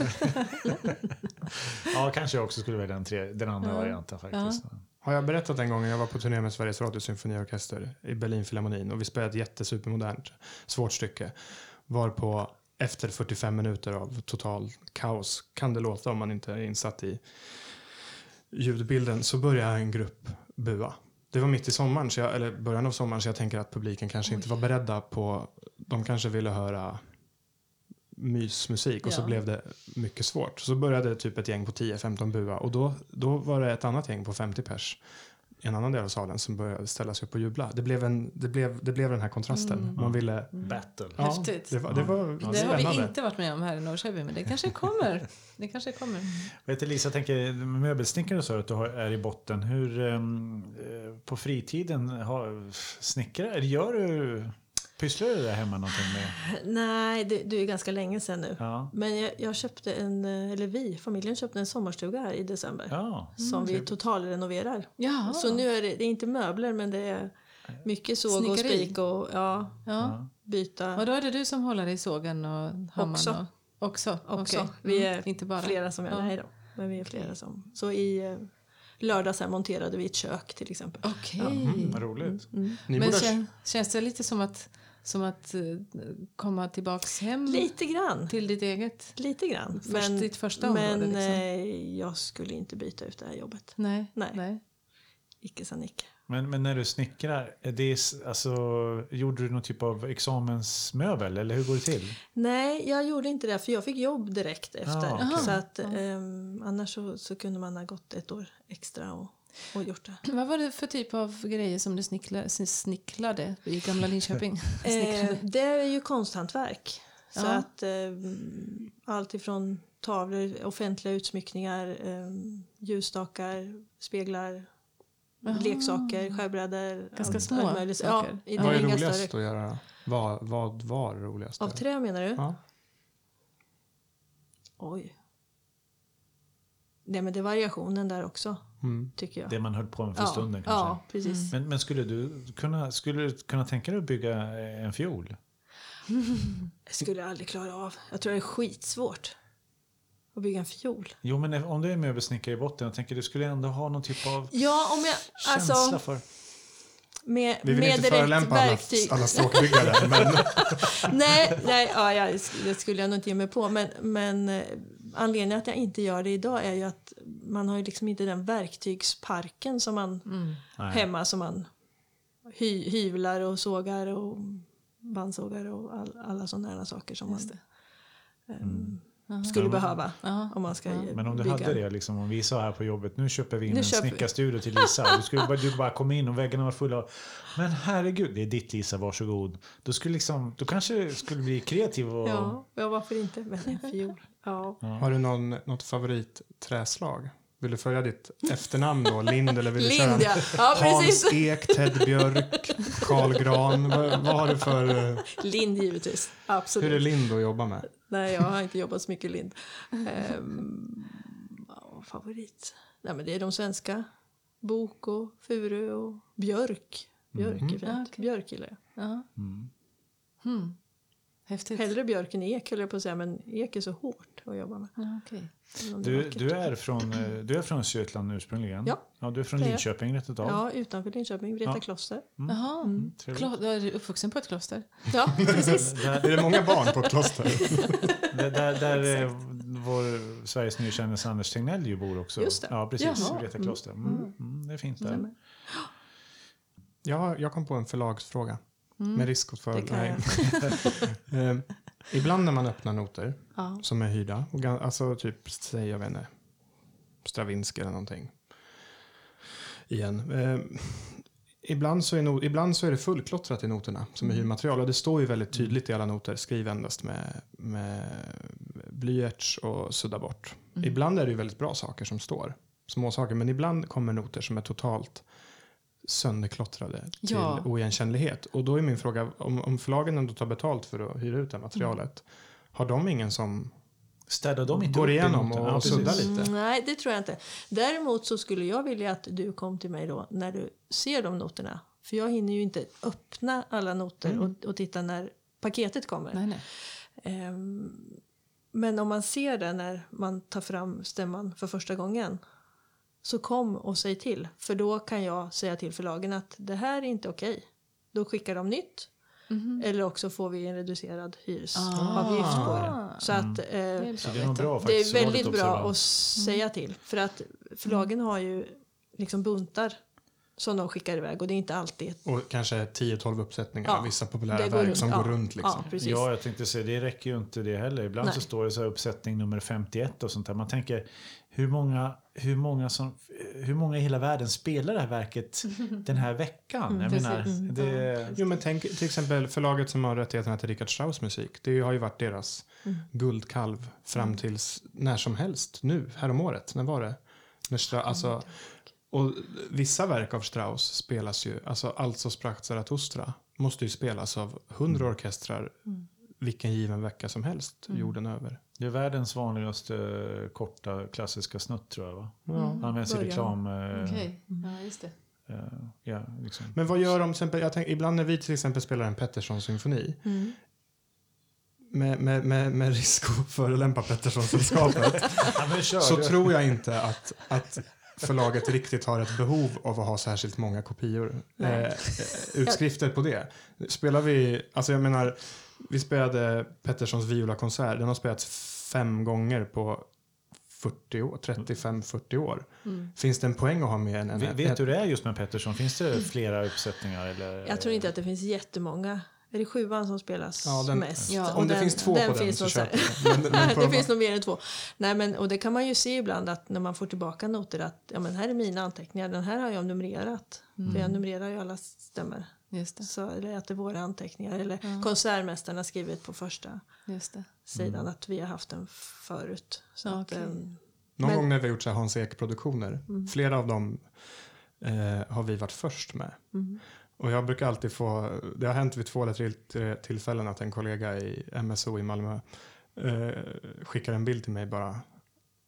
ja, kanske jag också skulle välja den, tre, den andra Ja. varianten faktiskt. Har jag berättat en gång när jag var på turné med Sveriges Radio Symfoniorkester i Berlinfilharmonin och vi spelade ett jättesupermodernt svårt stycke varpå efter 45 minuter av total kaos kan det låta om man inte är insatt i ljudbilden så börjar en grupp bua. Det var mitt i sommaren, så jag, eller början av sommaren så jag tänker att publiken kanske inte var beredda på, de kanske ville höra mysmusik och så Ja. blev det mycket svårt. Så började typ ett gäng på 10-15 bua och då, då var det ett annat gäng på 50 pers i en annan del av salen som började ställa sig upp och jubla. Det blev, en, det blev, det blev den här kontrasten. Mm. Man ville... Battle. Ja, Häftigt. Det var, det var Ja, Det har vi inte varit med om här i Norrköping, men det kanske kommer. Det kanske kommer. Vet du, Lisa, jag tänker möbelsnickare sa att du har, är i botten. Hur ehm, eh, på fritiden har, snickrar, gör du, pysslar du där hemma någonting med? Nej, det, det är ganska länge sedan nu. Ja. Men jag, jag köpte en, eh, eller vi, familjen köpte en sommarstuga här i december. Ja. Som vi totalrenoverar. Ja. Så nu är det, det är inte möbler men det är mycket såg och Snickeri. spik och ja, ja. byta. Och då är det du som håller i sågen och hammaren? Också. Och, också? Också. Okej. Vi Mm, är inte bara. Flera som gör Ja. då. Men vi är flera som. Så i eh, lördags här monterade vi ett kök till exempel. Okej. Mm, vad roligt. Mm. Ni Men borde, kän, känns det lite som att, som att eh, komma tillbaks hem Lite grann. till ditt eget? Lite grann. Först, ditt första men område liksom? eh, jag skulle inte byta ut det här jobbet. Nej. Nej. Nej. Icke sa Nicke. Men, men när du snickrar, är det, alltså, gjorde du någon typ av examensmöbel eller hur går det till? Nej, jag gjorde inte det för jag fick jobb direkt efter. Ja, okej. Så att, ehm, annars så, så kunde man ha gått ett år extra och, och gjort det. Vad var det för typ av grejer som du snicklade, snicklade i gamla Linköping? Eh, det är ju konsthantverk. Så Ja. att eh, allt ifrån tavlor, offentliga utsmyckningar, eh, ljusstakar, speglar, Jaha. leksaker, skärbrädor. Ganska allt- små saker. Ja, i Ja. Vad är roligast större- att göra? Vad, vad var roligast? Av trä menar du? Ja. Oj. Nej men det är variationen där också, Mm. tycker jag. Det man höll på med för ja, stunden kanske? Ja, precis. Men, men skulle, du kunna, skulle du kunna tänka dig att bygga en fiol? Det skulle jag aldrig klara av. Jag tror det är skitsvårt att bygga en fiol. Jo, men om du är möbelsnickare i botten, jag tänker du skulle ändå ha någon typ av Ja, om jag... känsla Alltså, för... med, Vi vill med inte förolämpa alla, alla stråkbyggare, men nej, nej ja, jag, det skulle jag nog inte ge mig på. Men, men eh, anledningen att jag inte gör det idag är ju att man har ju liksom inte den verktygsparken som man Mm. Hemma som man hy, hyvlar och sågar och bandsågar och all, alla sådana saker som man Just ehm, Jaha. skulle behöva Ja. om man ska Ja. Men om du bygga. hade det, liksom, om vi sa här på jobbet, nu köper vi in Nu en snickarstudio till Lisa. Du skulle bara, du bara kom in och väggarna var fulla av, men herregud, det är ditt Lisa, varsågod. Då skulle liksom, du kanske skulle bli kreativ och... Ja, ja, varför inte? Men en fiol. Ja. har du någon, något favoritträslag? Vill du följa ditt efternamn då? Lind eller vill du köra Lind, ja. ja Hans. Ek, Ted Björk, Carl Gran. Vad, vad har du för... eh, Lind givetvis. Hur är Absolut. Lind att jobba med? Nej, jag har inte jobbat så mycket lind. Um, favorit? Nej, men det är de svenska. Bok och furu och björk. Björk är fint. Ja, okej. Björk gillar jag. Ja. Mm. Häftigt. Hellre björk än ek höll jag på att säga, men ek är så hårt att jobba med. Ja, det är Du, du, är från, eh, du är från Östergötland ursprungligen? Ja. ja. Du är från. Linköping rätt utav? Ja, utanför Linköping, Vreta Ja. kloster. Jaha. Mm, trevligt. Klo- är du uppvuxen på ett kloster? Ja, precis. Där, Är det många barn på ett kloster? där, där, där eh, vår Sveriges nya kändis Anders Tegnell ju bor också. Just det. Ja, precis. Jaha. Vreta kloster. Mm. Mm, det är fint där. Jag, jag kom på en förlagsfråga. Mm. Med risk för... Nej. Eh, ibland när man öppnar noter Ja. som är hyrda, och alltså typ, säg jag vet inte, Stravinsky eller någonting. Igen. Eh, ibland, så är no- ibland så är det fullklottrat i noterna som är hyrmaterial. Och det står ju väldigt tydligt i alla noter, skriv endast med, med blyerts och sudda bort. Ibland är det ju väldigt bra saker som står, små saker, men ibland kommer noter som är totalt sönderklottrade till Ja. oigenkännlighet. Och då är min fråga, om, om förlagen ändå tar betalt för att hyra ut det materialet, har de ingen som Städar de inte går igenom och precis. suddar lite? Mm, nej, det tror jag inte. Däremot så skulle jag vilja att du kom till mig då när du ser de noterna. För jag hinner ju inte öppna alla noter och, och titta när paketet kommer. Nej, nej. Ehm, men om man ser det när man tar fram stämman för första gången så kom och säg till. För då kan jag säga till förlagen att det här är inte okej. Då skickar de nytt. Mhm. Eller också får vi en reducerad hyresavgift Ah. på det. Så att, eh, Det är Så bra det är bra det är väldigt bra att säga till. För att förlagen har ju liksom buntar som de skickar iväg och det är inte alltid Och kanske 10-12 uppsättningar Ja, av vissa populära verk runt, som ja. går runt. Liksom. Ja, precis. Ja, jag tänkte säga, det räcker ju inte det heller. Ibland Nej. så står det så här uppsättning nummer 51 och sånt där. Man tänker, hur många, hur många, som, hur många i hela världen spelar det här verket den här veckan? Mm, jag menar, Mm, det, Jo, men tänk till exempel förlaget som har rättigheterna till Richard Strauss musik. Det har ju varit deras Mm. guldkalv fram tills när som helst. Nu, häromåret. När var det? När Stra- alltså, och vissa verk av Strauss spelas ju, alltså Alltså sprach Zarathustra måste ju spelas av hundra orkestrar vilken given vecka som helst jorden över. Det är världens vanligaste eh, korta klassiska snutt tror jag. Va? Ja. Används i reklam. eh, Okej, ja just det. eh, ja, liksom. Men vad gör de, till exempel, jag tänk, ibland när vi till exempel spelar en Pettersson-symfoni Mm. med, med, med, med risk att förolämpa Pettersson-sällskapet ja, så tror jag inte att, att förlaget riktigt har ett behov av att ha särskilt många kopior. Nej. Eh, utskrifter på det. Spelar vi, alltså jag menar, vi spelade Petterssons violakonsert. Den har spelats fem gånger på 40 år, 35-40 år. Finns det en poäng att ha med en? en Vet, vet du hur det är just med Pettersson? Finns det flera uppsättningar? Eller? Jag tror inte att det finns jättemånga. Är det sjuan som spelas Ja, den- mest? Ja, Om det den- finns två på den finns så nog köper jag. Men, men på det de- finns nog mer än två. Nej, men, och det kan man ju se ibland att när man får tillbaka noter att ja, men här är mina anteckningar, den här har jag numrerat. För jag numrerar ju alla stämmer. Just det. Så, eller att det är våra anteckningar. Eller konsertmästaren har skrivit på första Just det. sidan att vi har haft den förut. Så Ja, att, okej. ehm, Någon Men- gång när vi har gjort så här Hans Ek-produktioner, Mm. flera av dem eh, har vi varit först med. Mm. Och jag brukar alltid få, det har hänt vid två eller tre, tre tillfällen att en kollega i MSO i Malmö eh, skickar en bild till mig bara.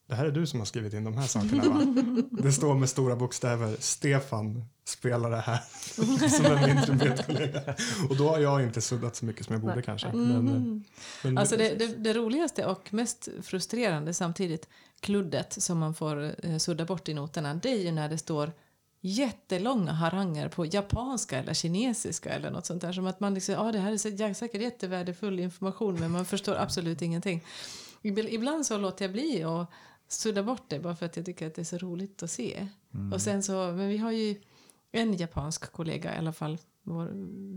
Det här är du som har skrivit in de här sakerna va? Det står med stora bokstäver, Stefan spelar det här som är min trumpetkollega. Och då har jag inte suddat så mycket som jag borde Nej. kanske. Mm. Men, eh, men, Alltså det, det, det roligaste och mest frustrerande samtidigt, kluddet som man får eh, sudda bort i noterna, det är ju när det står jättelånga haranger på japanska eller kinesiska eller något sånt där. Som att man liksom, ja det här är säkert jättevärdefull information men man förstår absolut ingenting. Ib- Ibland så låter jag bli och sudda bort det bara för att jag tycker att det är så roligt att se. Och sen så, men vi har ju en japansk kollega i alla fall, vår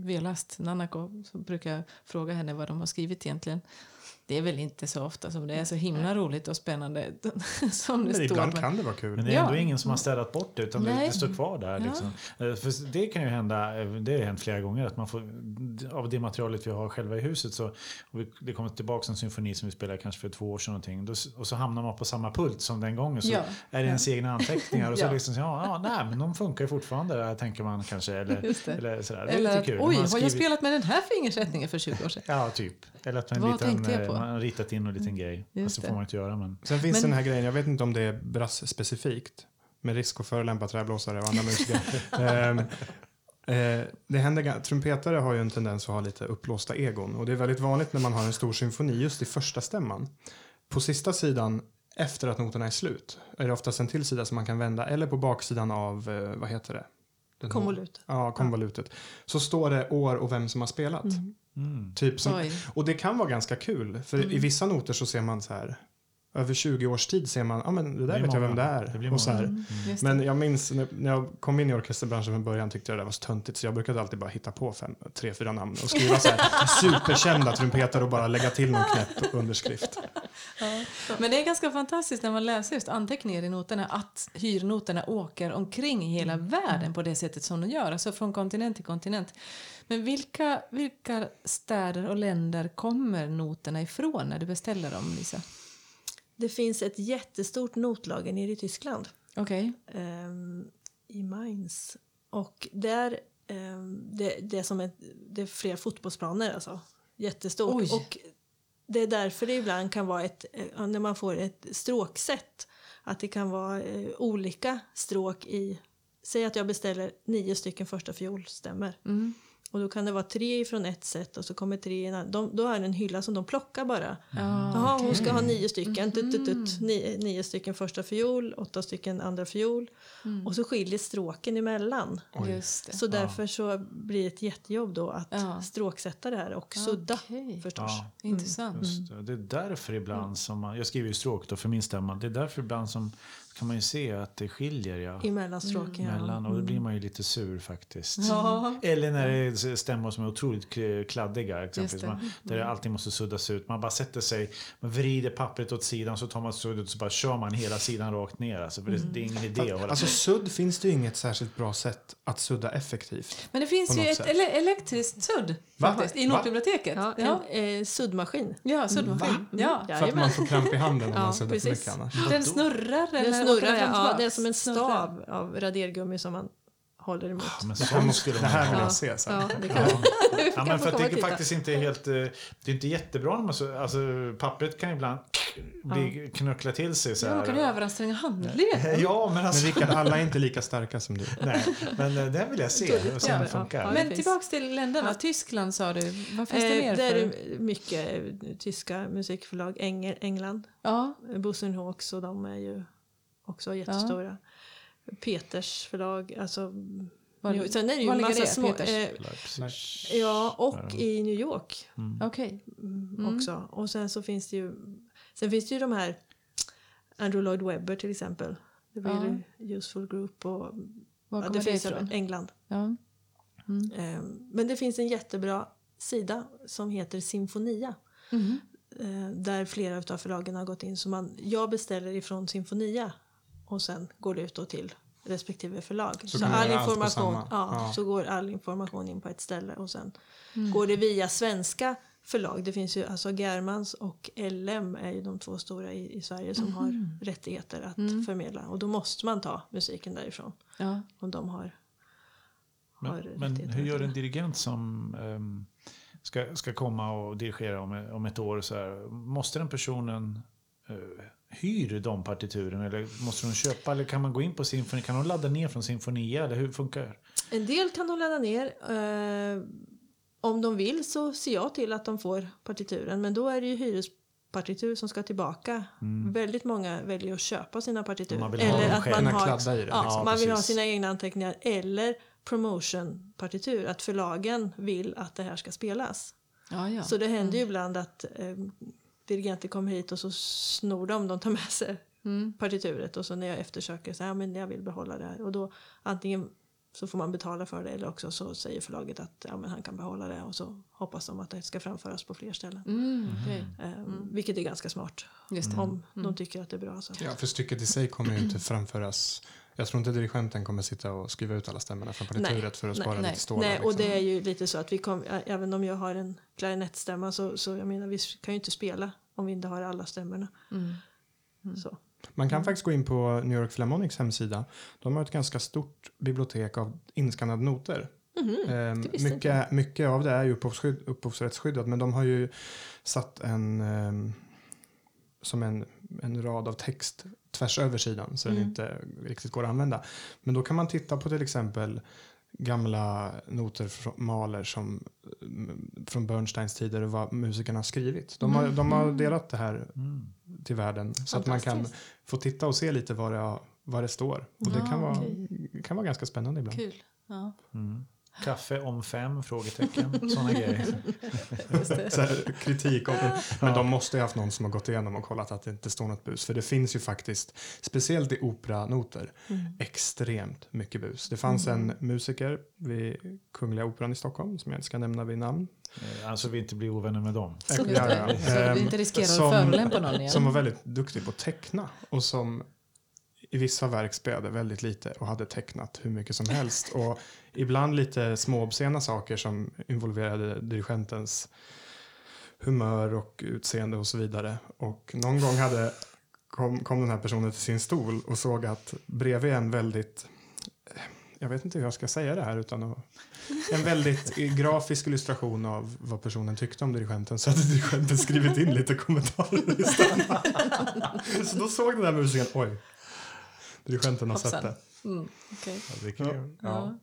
Velast Nanako, så brukar jag fråga henne vad de har skrivit egentligen. Det är väl inte så ofta som det är så himla roligt och spännande som det men står. ibland men- kan det vara kul. Men det är Ja. ändå ingen som har städat bort det utan det, Nej. det står kvar där. Ja. Liksom. Eh, För det kan ju hända, eh, det har hänt flera gånger, att man får, av det materialet vi har själva i huset så, och vi, det kommer tillbaka en symfoni som vi spelade kanske för två år sedan någonting, då, och så hamnar man på samma pult som den gången så Ja. är det ens egna anteckningar och så Ja. liksom, ja, ja, nej men de funkar ju fortfarande där, tänker man kanske. Eller, eller sådär. Det är Eller lite kul. oj, har jag skrivit- spelat med den här fingersättningen för 20 år sedan? Ja, typ. Eller att man, Vad liten, tänkte jag eh, på? Man har ritat in en liten grej. Just Fast det får man inte göra. Men... Sen finns Men- den här grejen, jag vet inte om det är brass-specifikt, med risk att förolämpa träblåsare och andra musiker. Ehm, eh, det händer, trumpetare har ju en tendens att ha lite uppblåsta egon och det är väldigt vanligt när man har en stor symfoni just i första stämman. På sista sidan, efter att noterna är slut, är det oftast en till sida som man kan vända eller på baksidan av, eh, vad heter det? Den- konvolut. Ja, konvolutet. Så står det år och vem som har spelat. Mm. Mm. Typ som, Oj. och det kan vara ganska kul, för Mm. i vissa noter så ser man så här, över 20 års tid ser man, ja men det där blir vet jag vem det många. är. Det och så många. här. Mm, det. Men jag minns när, jag kom in i orkesterbranschen från början tyckte jag det var så töntigt så jag brukade alltid bara hitta på fem, tre, fyra namn och skriva så här superkända trumpetare och bara lägga till någon knäpp underskrift. Men det är ganska fantastiskt när man läser just anteckningar i noterna att hyrnoterna åker omkring i hela världen på det sättet som de gör, alltså från kontinent till kontinent. Men vilka, vilka städer och länder kommer noterna ifrån när du beställer dem, Lisa? Det finns ett jättestort notlager nere i Tyskland. Okej. ehm, I Mainz. Och där, ehm, det, det, är som ett, det är flera fotbollsplaner alltså. Jättestort. Oj. Och det är därför det ibland kan vara ett, eh, när man får ett stråksätt, att det kan vara eh, olika stråk i, säg att jag beställer nio stycken första fiolstämmer. Mm. Och då kan det vara tre från ett sätt och så kommer tre i en. De, då är det en hylla som de plockar bara. Ja, Jaha, hon ska ha nio stycken. Tut, tut, tut. Nio, nio stycken första fiol, åtta stycken andra fiol. Mm. Och så skiljer stråken emellan. Oj. Just det. Så därför så blir det ett jättejobb då att Ja. stråksätta det här och sudda Okej. förstås. Ja. Intressant. Just det. det är därför ibland som man, jag skriver ju stråk då för min stämma, det är därför ibland som kan man ju se att det skiljer ja. Emellan stråken, ja. Mellan, och då blir man ju lite sur faktiskt. Ja. Eller när det är stämmor som är otroligt kladdiga. Exempelvis. Det. Mm. Man, där det alltid måste suddas ut. Man bara sätter sig, man vrider pappret åt sidan så tar man suddet och så bara kör man hela sidan rakt ner. Alltså, för det, det är ingen idé att hålla Alltså på. sudd finns det ju inget särskilt bra sätt att sudda effektivt. Men det finns ju ett sätt. ele elektriskt sudd faktiskt, i notbiblioteket. Ja, Ja, en eh, suddmaskin. ja suddmaskin. Ja. För att man får kramp i handen om Ja, man suddar för mycket annars. Den snurrar eller snurrar, den ja, ja, det är som en stav av radergummi som man håller emot. Men Det här, måste, det här vill jag se sen. Ja, det kan Ja. vi Ja, men för att det är faktiskt inte helt... eh, Det är inte jättebra när man så, alltså pappret kan ibland bli, knuckla till sig så Ja, här. man kan överanstränga handleden. Ja, men Men alltså... Rickard, alla är inte lika starka som du. Nej, men eh, den vill jag se och se om det Ja, funkar. ja. Men det tillbaks till länderna. Ja. Tyskland sa du. Vad finns det Eh, mer där för? är det mycket eh, tyska musikförlag. Engel, England, Ja, Bussen Hawks och de är ju också jättestora. Peters förlag, alltså... Var- New- Sen är det ju var massa det, små... Peters? Eh, ja, och i New York Mm. okej. mm, Mm. också. Och sen så finns det ju... Sen finns det ju de här Andrew Lloyd Webber till exempel. Det var Ja. ju Useful Group och Var ja, det det finns ifrån? England. Ja. Eh, Men det finns en jättebra sida som heter Sinfonia. Mhm. eh, Där flera av förlagen har gått in. Så man, jag beställer ifrån Sinfonia och sen går det ut då till respektive förlag. Så Så, all information, ja, Ja. så går all information in på ett ställe och sen går det via svenska förlag. Det finns ju alltså Germans och LM är ju de två stora i, i Sverige som har rättigheter att förmedla och då måste man ta musiken därifrån Ja. om de har, har Men, men hur gör en dirigent som ehm, ska, ska komma och dirigera om, om ett år? Så här, måste den personen uh, hyr de partituren eller måste de köpa? Eller kan man gå in på symfoni? Kan de ladda ner från Sinfonia? Eller hur funkar det? En del kan de ladda ner. Eh, om de vill så ser jag till att de får partituren. Men då är det ju hyrespartitur som ska tillbaka. Väldigt många väljer att köpa sina partitur. Man vill ha dem själv. Kunna har, kladda i det, ja, liksom. man vill ha sina egna anteckningar. Eller promotionpartitur. Att förlagen vill att det här ska spelas. Ja, ja. Så det händer ju ibland att eh, dirigenter kommer hit och så snor de, de tar med sig partituret och så när jag eftersöker så här, ja, men jag vill behålla det här och då antingen så får man betala för det eller också så säger förlaget att ja, men han kan behålla det och så hoppas de att det ska framföras på fler ställen. Mm, okej. Eh, Vilket är ganska smart Just det. om de tycker att det är bra. Så. Ja, för stycket i sig kommer ju inte framföras. Jag tror inte dirigenten kommer sitta och skriva ut alla stämmorna från partituret för att nej, spara nej. lite stålar. Nej, och liksom. det är ju lite så att vi kom, även om jag har en klarinettstämma så, så jag menar vi kan ju inte spela om vi inte har alla stämmorna. Mm. Så. Man kan faktiskt gå in på New York Philharmonics hemsida. De har ett ganska stort bibliotek av inskannade noter. Inte mycket, mycket av det är ju upphovsskydd, upphovsrättsskyddat men de har ju satt en ehm, som en, en rad av text tvärs över sidan så den inte riktigt går att använda. Men då kan man titta på till exempel gamla noter från Mahler som mm, från Bernsteins tider och vad musikerna har skrivit. De har, de har delat det här till världen så att man kan få titta och se lite vad det, vad det står. Och det Ja, kan vara, okej. kan vara ganska spännande ibland. Kul. Ja. Kaffe om fem? Frågetecken. Sådana grejer. Så här, kritik. Om, men de måste ju ha haft någon som har gått igenom och kollat att det inte står något bus. För det finns ju faktiskt, speciellt i operanoter, extremt mycket bus. Det fanns en musiker vid Kungliga Operan i Stockholm, som jag inte ska nämna vid namn. Eh, Alltså vi inte blir ovänner med dem. Så, Ja, ja. så vi inte Ehm, riskerar som- att förolämpa någon igen. Som var väldigt duktig på att teckna och som i vissa verk spelade väldigt lite och hade tecknat hur mycket som helst. Och ibland lite småobscena saker som involverade dirigentens humör och utseende och så vidare. Och någon gång hade, kom, kom den här personen till sin stol och såg att bredvid en väldigt jag vet inte hur jag ska säga det här utan att, en väldigt grafisk illustration av vad personen tyckte om dirigenten så hade dirigenten skrivit in lite kommentarer istället. så då såg den där musikern, oj, dirigenten har sett det. Mm, okej. Ja, det kul. ja.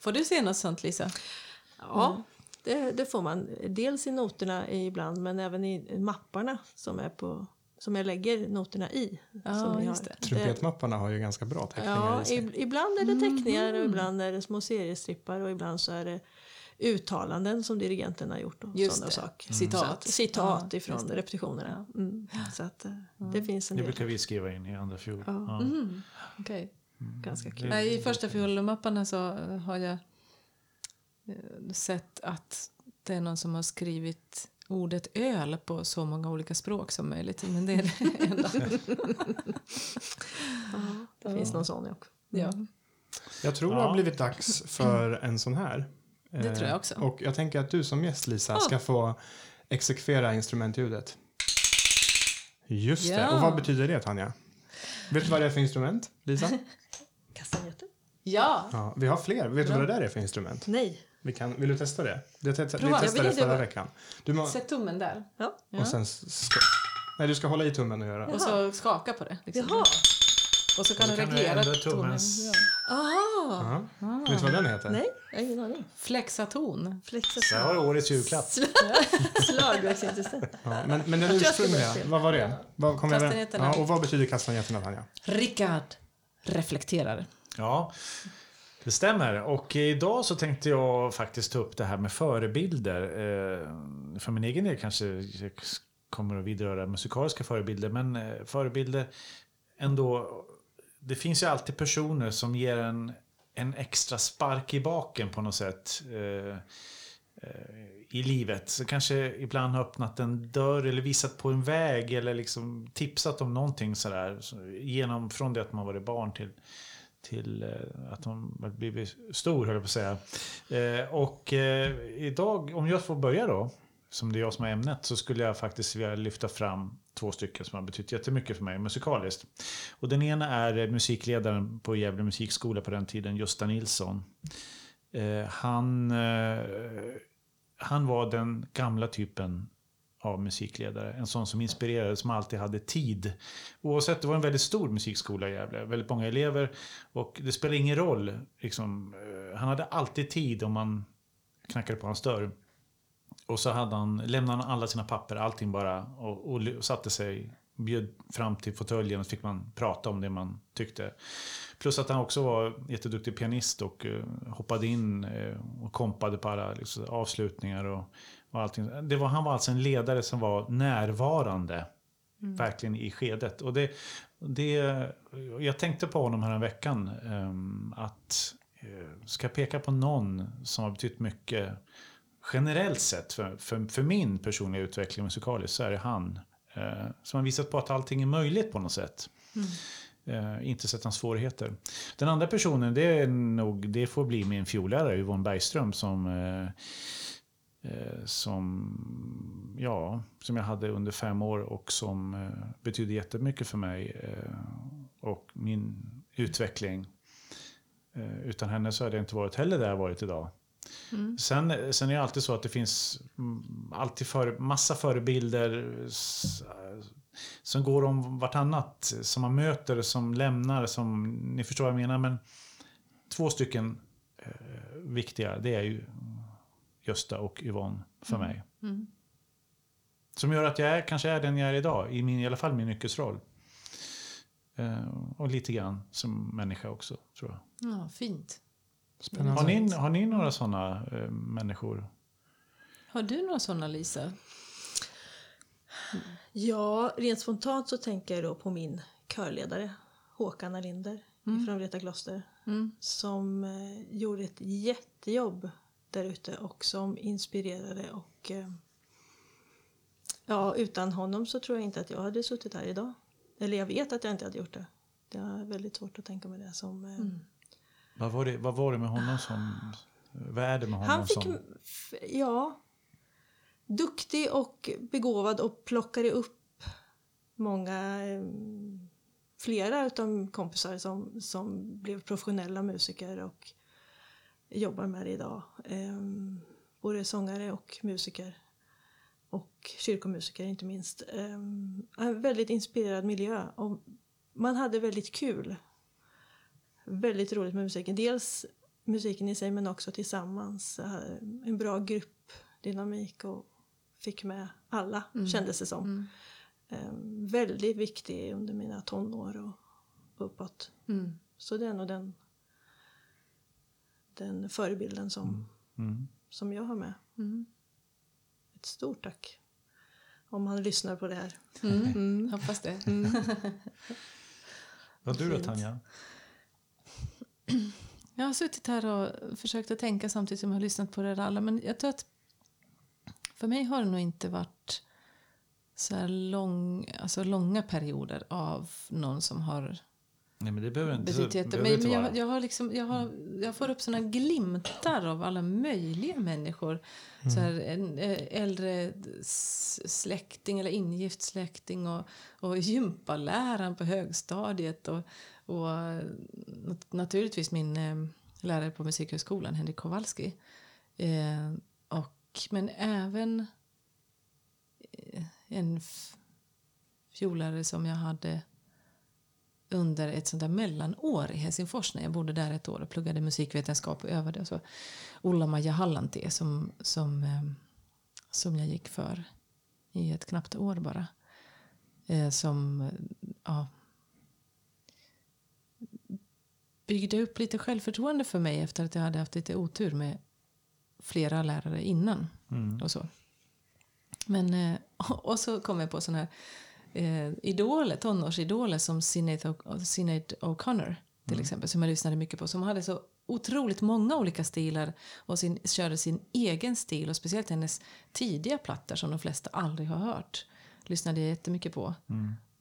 Får du se något sånt, Lisa? Ja, det, det får man. Dels i noterna ibland men även i mapparna som, är på, som jag lägger noterna i. Ja. Trumpetmapparna har ju ganska bra teckningar Ja, i sig. ibland är det teckningar och ibland är det små seriestrippar och ibland så är det uttalanden som dirigenten har gjort och Just sådana det. saker. Citat. Så citat Ja, ifrån det. repetitionerna. Mm. Så att det finns en Det brukar vi skriva in i andra fiol. Ja. Ja. Mm, okej. Ganska kul. Nej, I första fiolmapparna så eh, har jag eh, sett att det är någon som har skrivit ordet öl på så många olika språk som möjligt. Men det är det enda. Ja, det finns någon sån också. Ja. Jag tror det Ja. har blivit dags för en sån här. Det Eh, tror jag också. Och jag tänker att du som gäst Lisa ska få exekvera instrumentljudet. Just det. Ja. Och vad betyder det Tanja? Vet du vad det är för instrument, Lisa? Kastanjetter? ja. Ja, vi har fler. Vet du vad det där är för instrument? Nej. Vi kan, vill du testa det? det te- vi Prova. Jag testade det förra veckan. Du må, Sätt tummen där. Ja. och sen ska, nej, du ska hålla i tummen och göra. Och så skaka på det. Liksom. Jaha. Och så kan Och du så kan du reglera tonen. tummens- Ja. Aha. Ja. Vet du vad den heter? Nej, jag har ingen aning. Flexa ton. Flexa Där har du årets julklapp. slagverksinstrument. Ja, men, men den ursprungliga, vad var det? Vad kom ja, och vad betyder kastanjetterna, Tanja? Rickard reflekterar. Ja, det stämmer. Och idag så tänkte jag faktiskt ta upp det här med förebilder. Eh, För min egen del kanske jag kommer att vidröra musikaliska förebilder. Men eh, förebilder ändå. Det finns ju alltid personer som ger en, en extra spark i baken på något sätt. Eh, eh, i livet. Så kanske ibland har öppnat en dörr eller visat på en väg eller liksom tipsat om någonting sådär. Genom, från det att man varit barn till, till eh, att man blivit stor, höll jag på att säga. Eh, och eh, idag, om jag får börja då, som det är jag som har ämnet, så skulle jag faktiskt vilja lyfta fram två stycken som har betytt jättemycket för mig musikaliskt. Och den ena är musikledaren på Gävle musikskola på den tiden, Gösta Nilsson. Eh, han eh, han var den gamla typen av musikledare. En sån som inspirerade, som alltid hade tid. Oavsett, det var en väldigt stor musikskola i Gävle, väldigt många elever. Och det spelade ingen roll. Liksom, eh, han hade alltid tid om man knackade på hans dörr. Och så hade han, lämnade han alla sina papper, allting bara, och, och satte sig, bjöd fram till fåtöljen och så fick man prata om det man tyckte. Plus att han också var jätteduktig pianist och uh, hoppade in uh, och kompade på alla liksom, avslutningar och, och allting. Det var, han var alltså en ledare som var närvarande. Mm. Verkligen i skedet. Och det, det, jag tänkte på honom här en veckan um, att uh, ska jag peka på någon som har betytt mycket generellt sett för, för, för min personliga utveckling musikaliskt så är det han. Uh, som har visat på att allting är möjligt på något sätt. Mm. Eh, inte sett några svårigheter. Den andra personen, det, är nog, det får bli min fiollärare Yvonne Bergström som, eh, eh, som, ja, som jag hade under fem år och som eh, betydde jättemycket för mig eh, och min utveckling. Eh, utan henne så hade jag inte varit heller där jag varit idag. Mm. Sen, sen är det alltid så att det finns alltid för, massa förebilder som går om vartannat. Som man möter, som lämnar, som... Ni förstår vad jag menar. Men två stycken eh, viktiga, det är ju Gösta och Yvonne för mm. mig. Mm. Som gör att jag är, kanske är den jag är idag, i, min, i alla fall min yrkesroll. Eh, och lite grann som människa också, tror jag. Ja, fint. Spännande. Har ni, har ni några sådana eh, människor? Har du några sådana, Lisa? Ja, rent spontant så tänker jag då på min körledare Håkan Alinder mm. från Vreta kloster. Mm. Som eh, gjorde ett jättejobb där ute och som inspirerade och eh, ja, utan honom så tror jag inte att jag hade suttit här idag. Eller jag vet att jag inte hade gjort det. Det är väldigt svårt att tänka mig det som... Eh, mm. Vad, var det, vad var det med honom som... Vad är det med honom Han fick, som... Ja, duktig och begåvad och plockade upp många, eh, flera utav kompisar som, som blev professionella musiker och jobbar med det idag. Um, både sångare och musiker. Och kyrkomusiker inte minst. Um, en väldigt inspirerad miljö. Och man hade väldigt kul. Väldigt roligt med musiken. Dels musiken i sig men också tillsammans. En bra gruppdynamik och fick med alla, mm. kändes det som. Mm. Um, väldigt viktig under mina tonår och uppåt. Mm. Så det är nog den, den förebilden som, mm. Mm. som jag har med. Mm. Ett stort tack. Om han lyssnar på det här. Mm. Hoppas det. Vad du då Tanja? Jag har suttit här och försökt att tänka samtidigt som jag har lyssnat på er alla. Men jag tror att för mig har det nog inte varit så här lång, alltså långa perioder av någon som har Nej, men det behöver inte, betytt jätte... Men, men jag, jag, har liksom, jag, har, jag får upp såna glimtar av alla möjliga människor. Mm. Så här, en äldre släkting eller ingift släkting och, och gympaläraren på högstadiet. Och, och naturligtvis min eh, lärare på Musikhögskolan, Henrik Kowalski. Eh, men även eh, en fiolare som jag hade under ett sånt där mellanår i Helsingfors när jag bodde där ett år och pluggade musikvetenskap och övade. Och så. Ulla-Maja Hallanté som, som, eh, som jag gick för i ett knappt år bara. Eh, som ja, byggde upp lite självförtroende för mig efter att jag hade haft lite otur med flera lärare innan. Mm. Och så. Men, eh, och så kom jag på såna här eh, idoler, tonårsidoler som Sinead O'Connor till exempel, som jag lyssnade mycket på, som hade så otroligt många olika stilar och sin, körde sin egen stil och speciellt hennes tidiga plattor som de flesta aldrig har hört lyssnade jag jättemycket på.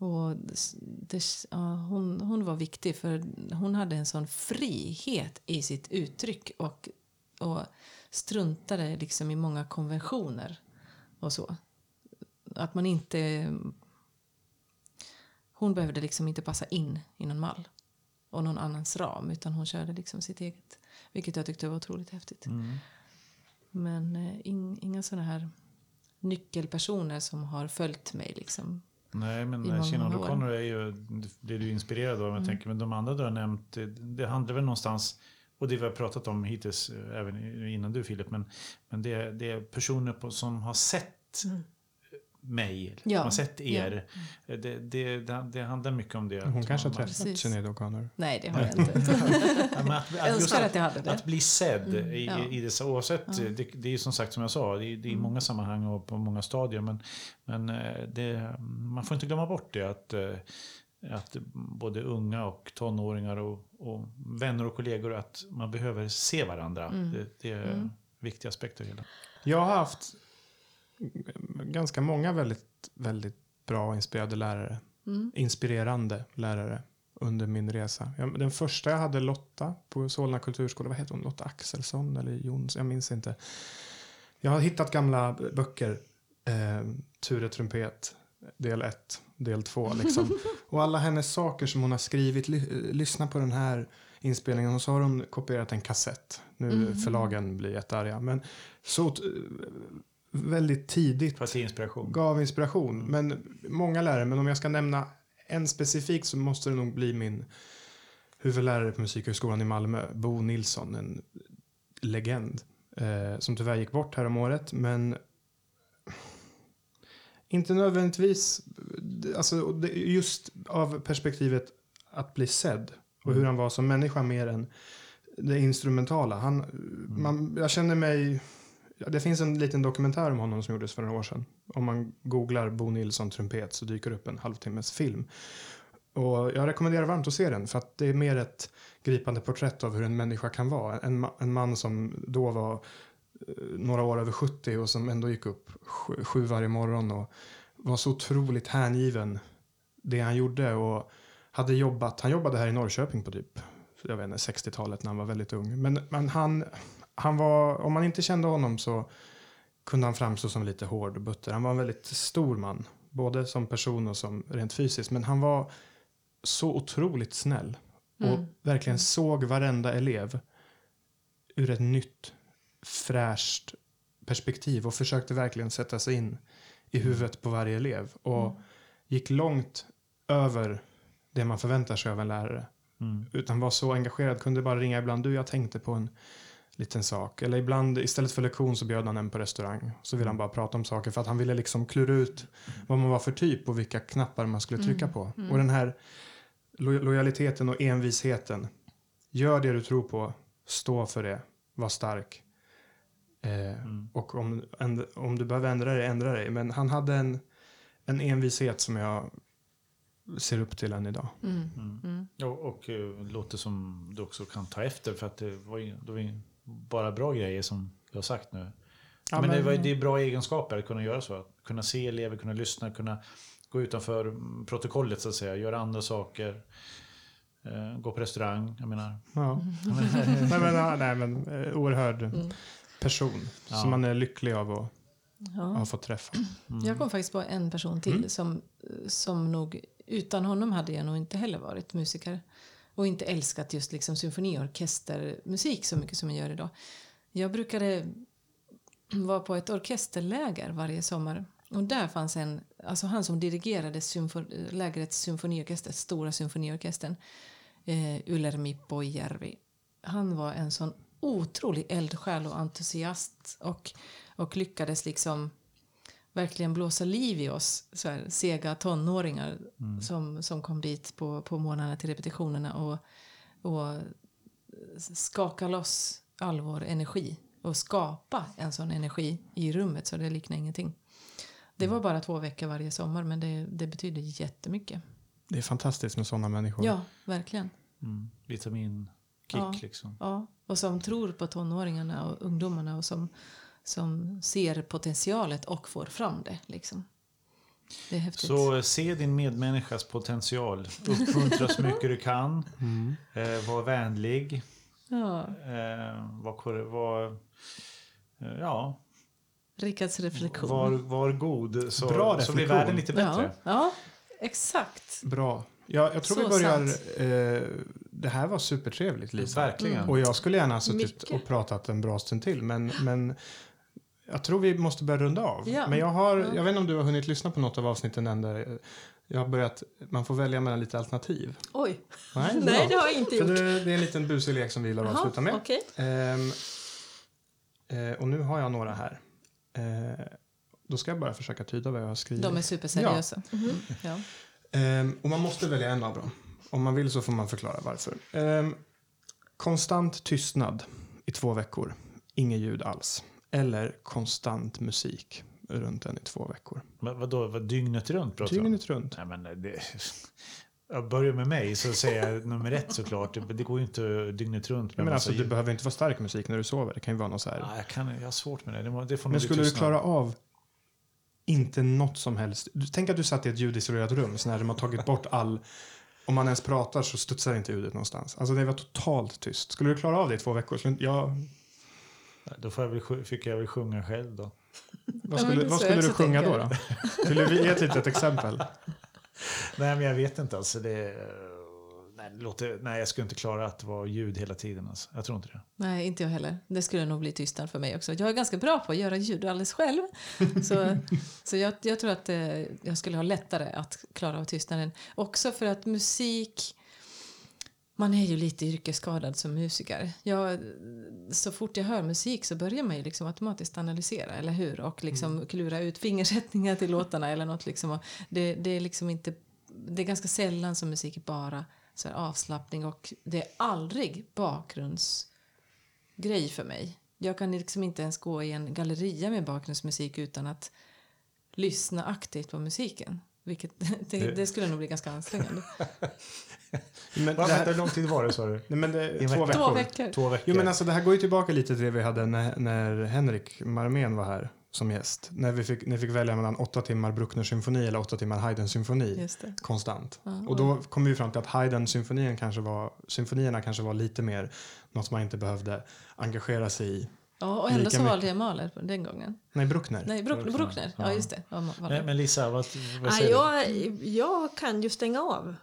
Och det, ja, hon, hon var viktig för hon hade en sån frihet i sitt uttryck och, och struntade liksom i många konventioner och så. Att man inte... Hon behövde liksom inte passa in i någon mall och någon annans ram utan hon körde liksom sitt eget. Vilket jag tyckte var otroligt häftigt. Men eh, in, inga såna här nyckelpersoner som har följt mig liksom. Nej, men Sinead år. O'Connor är ju, det är du inspirerad av. Mm. Jag tänker, men de andra du har nämnt, det, det handlar väl någonstans, och det vi har pratat om hittills, eh, även innan du Filip, men, men det, det är personer på, som har sett mig, Mm. Ja, som har sett er. Det, det, det, det handlar mycket om det. Hon kanske har man- träffat. Sinéad O'Connor. Nej, det har jag inte. Ja, men att, Jag att, just att, att jag hade det. att bli sedd i, ja. i dessa, oavsett, det, det är ju som sagt som jag sa, det är, det är i många sammanhang och på många stadier, men, men eh, det, man får inte glömma bort det att, eh, att både unga och tonåringar och, och vänner och kollegor, att man behöver se varandra. Det, det är viktiga aspekter i hela. Jag har haft ganska många väldigt, väldigt bra och inspirerade lärare. Inspirerande lärare under min resa. Jag, den första jag hade Lotta på Solna kulturskola. Vad heter hon? Lotta Axelsson eller Jons? Jag minns inte. Jag har hittat gamla böcker. Eh, Ture Trumpet, del 1, del 2. Liksom. och alla hennes saker som hon har skrivit. Ly, lyssna på den här inspelningen. Och så har hon kopierat en kassett. Nu förlagen blir jättearga. Men så väldigt tidigt inspiration. gav inspiration. Men många lärare, men om jag ska nämna en specifik så måste det nog bli min huvudlärare på Musikhögskolan i Malmö, Bo Nilsson, en legend. Eh, som tyvärr gick bort här om året, men inte nödvändigtvis, alltså just av perspektivet att bli sedd och hur han var som människa mer än det instrumentala. Han, man, jag känner mig Ja, det finns en liten dokumentär om honom som gjordes för några år sedan. Om man googlar Bo Nilsson trumpet så dyker upp en halvtimmes film. Och jag rekommenderar varmt att se den för att det är mer ett gripande porträtt av hur en människa kan vara. En, ma- en man som då var eh, några år över 70 och som ändå gick upp sju, sju varje morgon och var så otroligt hängiven det han gjorde och hade jobbat, han jobbade här i Norrköping på typ jag vet inte, 60-talet när han var väldigt ung. Men, men han, han var, om man inte kände honom så kunde han framstå som lite hård och butter. Han var en väldigt stor man, både som person och som rent fysiskt. Men han var så otroligt snäll och verkligen såg varenda elev ur ett nytt, fräscht perspektiv och försökte verkligen sätta sig in i huvudet på varje elev och gick långt över det man förväntar sig av en lärare. Mm. Utan var så engagerad, kunde bara ringa ibland. Du, jag tänkte på en liten sak. Eller ibland, istället för lektion så bjöd han en på restaurang. Så ville han bara prata om saker för att han ville liksom klura ut vad man var för typ och vilka knappar man skulle trycka på. Och den här lo lojaliteten och envisheten. Gör det du tror på, stå för det, var stark. Eh, Och om, om du behöver ändra dig, ändra dig. Men han hade en, en envishet som jag ser upp till än idag. Och, och eh, låter som du också kan ta efter för att det var det var bara bra grejer som du har sagt nu. Ja, men det, men- var, det är bra egenskaper att kunna göra så. Att kunna se elever, kunna lyssna, kunna gå utanför mm, protokollet så att säga. Göra andra saker. Eh, gå på restaurang, jag menar. Ja. nej, men, ja, nej, men eh, oerhörd person Ja. som man är lycklig av att Ja. ha fått träffa. Jag kom faktiskt på en person till som, som nog, utan honom hade jag nog inte heller varit musiker. Och inte älskat just liksom symfoniorkestermusik så mycket som jag gör idag. Jag brukade vara på ett orkesterläger varje sommar. Och där fanns en, alltså han som dirigerade symfo- lägrets symfoniorkester, stora symfoniorkestern, eh, Ulermi Poijärvi. Han var en sån otrolig eldsjäl och entusiast och, och lyckades liksom verkligen blåsa liv i oss så här, sega tonåringar som, som kom dit på, på morgnarna till repetitionerna och, och skaka loss all vår energi och skapa en sån energi i rummet så det liknar ingenting. Det var bara två veckor varje sommar men det, det betyder jättemycket. Det är fantastiskt med sådana människor. Ja, verkligen. Mm. Vitaminkick Ja. liksom. Ja, och som tror på tonåringarna och ungdomarna och som, som ser potentialet och får fram det. Liksom. Det är häftigt. Så eh, se din medmänniskas potential. Uppmuntra så mycket du kan. Mm. Eh, var vänlig. Ja, Eh, var, var, eh, ja, Rickards reflektion. var, var god. Så, Bra så blir världen lite bättre. Ja, ja, exakt. Bra. Ja, jag tror Så vi börjar... Eh, det här var supertrevligt, Lisa. Verkligen. Mm. Och jag skulle gärna ha suttit Mycket. och pratat en bra stund till, men, men jag tror vi måste börja runda av. Ja. Men jag har, Ja. jag vet inte om du har hunnit lyssna på något av avsnitten än där jag har börjat, man får välja mellan lite alternativ. Oj, Nej, nej det har jag inte För gjort. det, det är en liten busig lek som vi vill avsluta med. okej. Ehm, eh, och nu har jag några här. Eh, då ska jag bara försöka tyda vad jag har skrivit. De är superseriösa. Mhm. Ja. Ehm, och man måste välja en av dem. Om man vill så får man förklara varför. Ehm, konstant tystnad i två veckor. Inget ljud alls. Eller konstant musik runt en i två veckor. Men vadå, vad, dygnet runt pratar du om? Dygnet runt. Nej, men det, jag börjar med mig så säger jag nummer ett såklart. Det, det går ju inte dygnet runt. Men alltså, ljud. behöver inte vara stark musik när du sover. Det kan ju vara något så här. Ja, jag, kan, jag har svårt med det. Det, det får Men skulle du klara av inte något som helst. Du, tänk att du satt i ett ljudisolerat rum så när de har tagit bort all... Om man ens pratar så studsar inte ljudet någonstans. Alltså det var totalt tyst. Skulle du klara av det i två veckor? Skulle, inte- ja, Då får jag väl, fick jag väl sjunga själv då. vad skulle, vad skulle du sjunga då? då? Vill du ge ett litet exempel? Nej, men jag vet inte. Alltså, det, nej, det låter, nej, jag skulle inte klara att det var ljud hela tiden. Alltså. Jag tror inte det. Nej, inte jag heller. Det skulle nog bli tystnad för mig också. Jag är ganska bra på att göra ljud alldeles själv. Så, så jag, jag tror att eh, jag skulle ha lättare att klara av tystnaden. Också för att musik... Man är ju lite yrkesskadad som musiker. Jag, så fort jag hör musik så börjar man ju liksom automatiskt analysera, eller hur? Och liksom klura ut fingersättningar till låtarna eller något. Liksom. Det, det är liksom inte... Det är ganska sällan som musik är bara så avslappning och det är aldrig bakgrundsgrej för mig. Jag kan liksom inte ens gå i en galleria med bakgrundsmusik utan att lyssna aktivt på musiken. Vilket, det, det skulle nog bli ganska ansträngande. Men det här, hur lång tid var det sa du? nej, men det, två veckor. Två veckor. Två veckor. Jo men alltså det här går ju tillbaka lite till det vi hade när, när Henrik Marmén var här som gäst. När vi fick, när vi fick välja mellan åtta timmar Bruckner symfoni eller åtta timmar Haydn symfoni. Konstant. Ja, Och då kom vi fram till att Haydn symfonien kanske var, symfonierna kanske var lite mer något man inte behövde engagera sig i. Ja, och ändå så valde jag Mahler den gången. Nej, Bruckner. Nej, Bruck, Bruckner. Bruckner. Ja, Ja. just det. Ja, Nej, men Lisa, vad, vad Nej, säger jag, jag kan ju stänga av.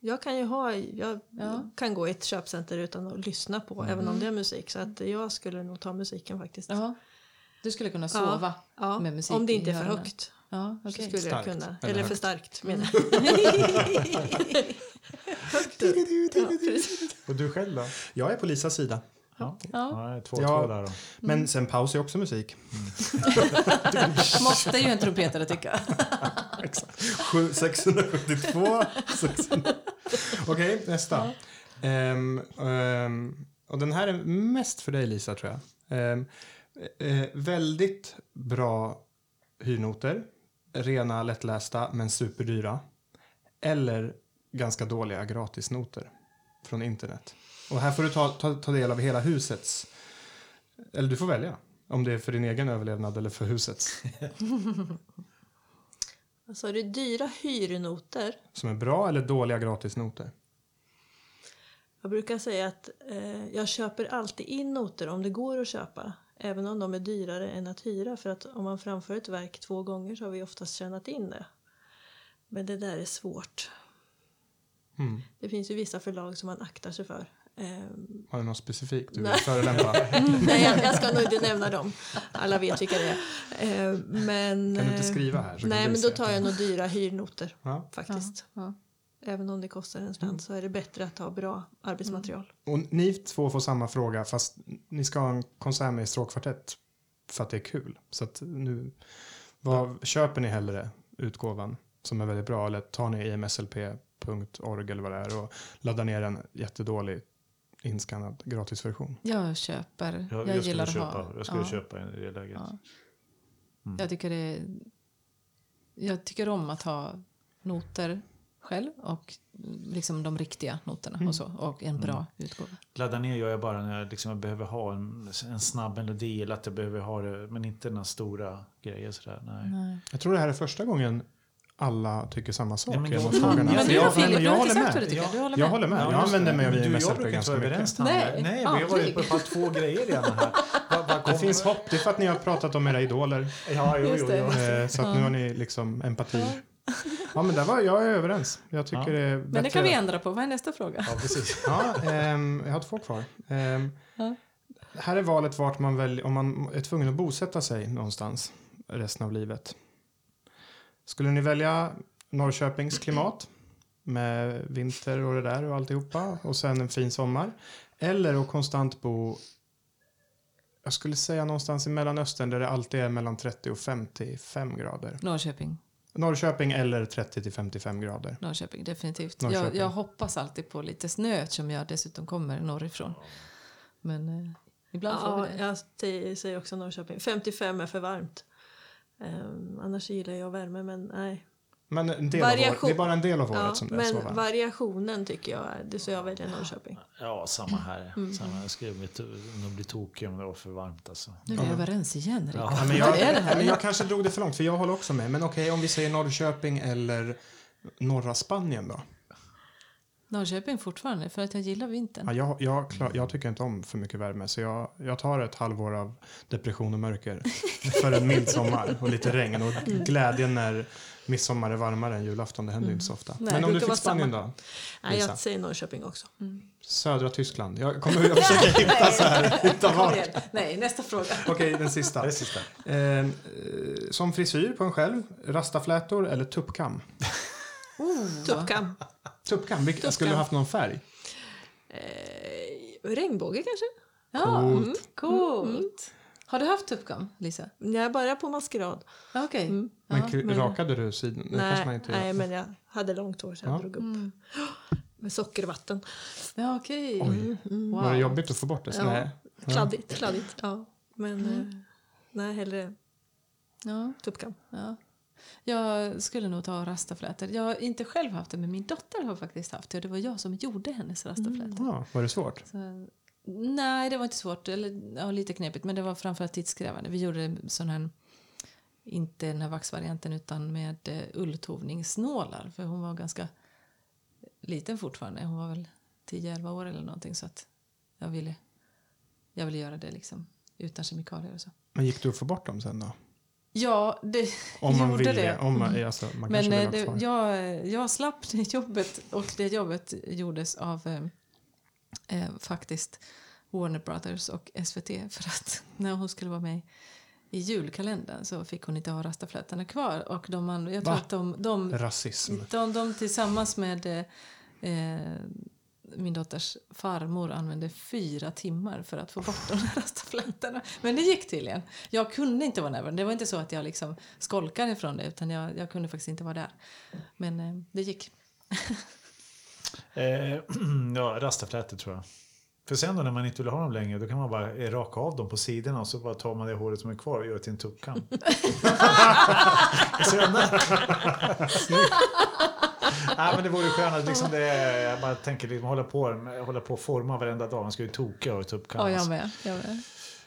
Jag kan ju ha, jag Ja. kan gå i ett köpcenter utan att lyssna på, Mm. även om det är musik. Så att jag skulle nog ta musiken faktiskt. Ja. Du skulle kunna sova Ja, med musik om det inte är för högt. Ja, Så okej. skulle Starkt, jag kunna. eller Eller, för starkt menar jag. högt. Ja, du? Och du själv då? Jag är på Lisas sida. Ja. Ja. Ja, två, Ja. två där då. Men sen paus är också musik. Måste ju en trumpetare tycka. Exakt. Sju- 672. 600. Okej, nästa. Ehm, ehm, och den här är mest för dig Lisa tror jag. Ehm, eh, väldigt bra hyrnoter. Rena, lättlästa men superdyra. Eller ganska dåliga gratisnoter från internet. Och här får du ta, ta, ta del av hela husets. Eller du får välja. Om det är för din egen överlevnad eller för husets. Alltså, det är dyra hyrnoter. Som är bra eller dåliga gratisnoter. Jag brukar säga att eh, jag köper alltid in noter om det går att köpa. Även om de är dyrare än att hyra. För att om man framför ett verk två gånger så har vi oftast tjänat in det. Men det där är svårt. Mm. Det finns ju vissa förlag som man aktar sig för. Ehm, Har du något specifikt du vill Nej. förolämpa? nej, jag, jag ska nog inte nämna dem. Alla vet vilka det är. Ehm, men, Kan du inte eh, skriva här? Nej, men då tar jag nog dyra hyrnoter Ja. faktiskt. Ja. Även om det kostar en slant så är det bättre att ha bra arbetsmaterial. Och ni två får samma fråga fast ni ska ha en konsert med i stråkkvartett för att det är kul. Så att nu, vad, köper ni hellre utgåvan som är väldigt bra eller tar ni imslp.org eller vad det är och laddar ner en jättedålig inskannad gratisversion? Jag köper. Jag, Jag, jag, skulle gillar att köpa, ha. jag skulle ja. köpa i det läget. Ja. Mm. Jag tycker det är jag tycker om att ha noter själv och liksom de riktiga noterna och så. Och en bra utgåva. Ladda ner gör jag bara när jag, liksom, jag behöver ha en, en snabb melodi eller att jag behöver ha det, men inte några stora grejer sådär. Nej. Nej. Jag tror det här är första gången alla tycker samma sak Ja, men i jag- frågorna. Ja, Men då jag, Filip, jag har håller inte sagt vad du med. tycker. Du håller Jag med. håller med. Ja, Jag använder mig av Men du och jag IMS-appen brukar inte ganska vara mycket. överens Nej, Nej, Nej, vi har varit på bara två grejer redan här. Det finns hopp. Det är för att ni har pratat om era idoler. Ja, jo, jo, det. jo. Eh, Så att nu har ni liksom empati. Ja, men där var jag är överens. Jag tycker Ja. det är Men det bättre- kan vi ändra på. Vad är nästa fråga? Ja, precis. Ja, ehm, jag har två kvar. Ehm, Ja. Här är valet vart man väljer, om man är tvungen att bosätta sig någonstans resten av livet. Skulle ni välja Norrköpings klimat med vinter och det där och alltihopa och sen en fin sommar? Eller att konstant bo, jag skulle säga någonstans i Mellanöstern där det alltid är mellan 30 och 55 grader. Norrköping. Norrköping eller 30 till 55 grader. Norrköping, definitivt. Norrköping. Jag, jag hoppas alltid på lite snö eftersom jag dessutom kommer norrifrån. Men eh, ibland får Ja, vi det. jag säger också Norrköping. 55 är för varmt. Um, annars gillar jag värme, men nej. Men en del av Variation. det är bara en del av året Ja, som det är så men varmt. variationen tycker jag är, det så jag väljer Norrköping. Ja, samma här. Mm. Samma. Jag skulle bli, tokig om det var för varmt. Alltså. Nu är vi överens igen, Rickard. Ja, Ja, men Vad jag, är det här? men jag kanske drog det för långt, för jag håller också med. Men okej, om vi säger Norrköping eller norra Spanien då? Norrköping fortfarande, för att jag gillar vintern. Ja, jag, jag, klar, jag tycker inte om för mycket värme, så jag, jag tar ett halvår av depression och mörker för en mild sommar och lite regn. Och glädjen när midsommar är varmare än julafton, det händer ju inte så ofta. Nej, men om du fick Spanien samma. då? Nej, Lisa. jag säger Norrköping också. Södra Tyskland. Jag kommer jag försöker hitta så här. Hitta vart. Nej, nästa fråga. Okej, den sista. Det är sista. Eh, som frisyr på en själv, rastaflätor eller tuppkam? Tuppkam. Tuppkam, vilk, Tuppkam. skulle du haft någon färg? Eh, regnbåge kanske? Ja, Coolt. mm, coolt. Har du haft tuppkam, Lisa? Jag började på maskerad. Ja, Okej. Mm. Men, Ja, men- rakade du sidan? Det kanske man Nej, nej, men jag hade långt hår så jag Ja. drog upp. Mm. Med sockervatten. Ja, okej. Oj. Wow. Var det jobbigt att få bort det? Så Ja. Nej. Kladdigt, kladdigt. Ja. Men Mm. eh, nej, hellre Ja, tuppkam. ja. Jag skulle nog ta rastaflätor. Jag har inte själv haft det, men min dotter har faktiskt haft det. Och det var jag som gjorde hennes rastaflätor. Ja, var det svårt? Så, nej, det var inte svårt. Eller, ja, lite knepigt, men det var framförallt tidskrävande. Vi gjorde sån här, inte den här vaxvarianten, utan med eh, ulltovningsnålar. För hon var ganska liten fortfarande. Hon var väl 10-11 år eller någonting. Så att jag ville, jag ville göra det liksom utan kemikalier och så. Men gick du att få bort dem sen då? Ja, det Om man gjorde det. det. Om man, Mm. alltså, man Men eh, det, kvar. jag, jag slapp det jobbet och det jobbet gjordes av eh, eh, faktiskt Warner Brothers och SVT för att när hon skulle vara med i julkalendern så fick hon inte ha rastaflätorna kvar och de, jag tror Va? att de, de, Rasism. de, de tillsammans med eh, eh, min dotters farmor använde fyra timmar för att få bort de här rastaflätorna. Men det gick tydligen. Jag kunde inte vara närvarande. Det var inte så att jag liksom skolkade ifrån det utan jag, jag kunde faktiskt inte vara där. Men eh, det gick. Eh, ja, rastaflätor tror jag. För sen då när man inte vill ha dem längre då kan man bara eh, raka av dem på sidorna och så bara tar man det håret som är kvar och gör till en tuppkam. Nej men det vore skönt liksom det, jag bara tänker liksom hålla på, hålla på och forma varenda dag. Man ska ju toka och ha tuppkam. Ja, jag alltså. med. Jag med.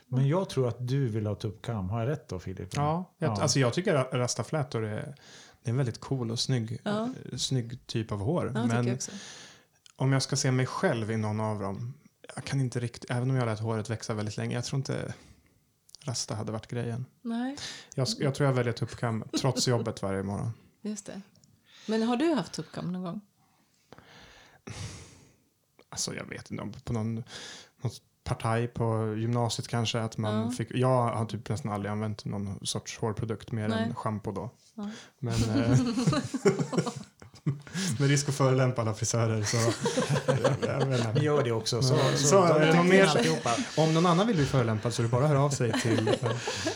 Men jag tror att du vill ha tuppkam. Har jag rätt då Filip? Ja, jag, Ja. Alltså jag tycker att rastaflätor är, det är en väldigt cool och snygg, Ja. snygg typ av hår. Ja, Men jag också. om jag ska se mig själv i någon av dem, jag kan inte riktigt, även om jag lät håret växa väldigt länge, jag tror inte rasta hade varit grejen. Nej, Jag, jag tror jag väljer tuppkam trots jobbet varje morgon. just det. Men har du haft tuppkam någon gång? Alltså jag vet inte, om på någon, någon partaj på gymnasiet kanske. Att man Ja. fick, jag har typ nästan aldrig använt någon sorts hårprodukt mer Nej. än schampo då. Ja. Men eh, med risk att förolämpa alla frisörer så... Gör det också. Så, så, så det täcker någon mer-. Om någon annan vill bli förolämpad så är det bara att höra av sig till...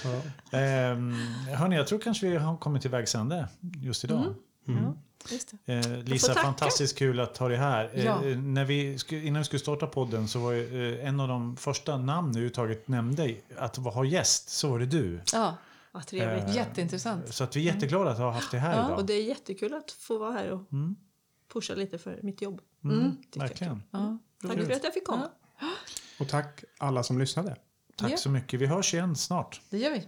Ja. Ehm, hörni, jag tror kanske vi har kommit till vägs ände just idag. Mm. Mm. Ja, just det. Eh, Lisa, fantastiskt kul att ha dig här. Eh, Ja. när vi, innan vi skulle starta podden så var ju, eh, en av de första namn du överhuvudtaget nämnde att ha gäst, så var det du. Ja, Vad trevligt. Eh, Jätteintressant. Så att vi är jätteglada att ha haft det här Ja, idag. Och det är jättekul att få vara här och Mm. pusha lite för mitt jobb. Mm, jag. verkligen. Ja. Tack för att jag fick komma. Och tack alla som lyssnade. Tack Ja. så mycket. Vi hörs igen snart. Det gör vi.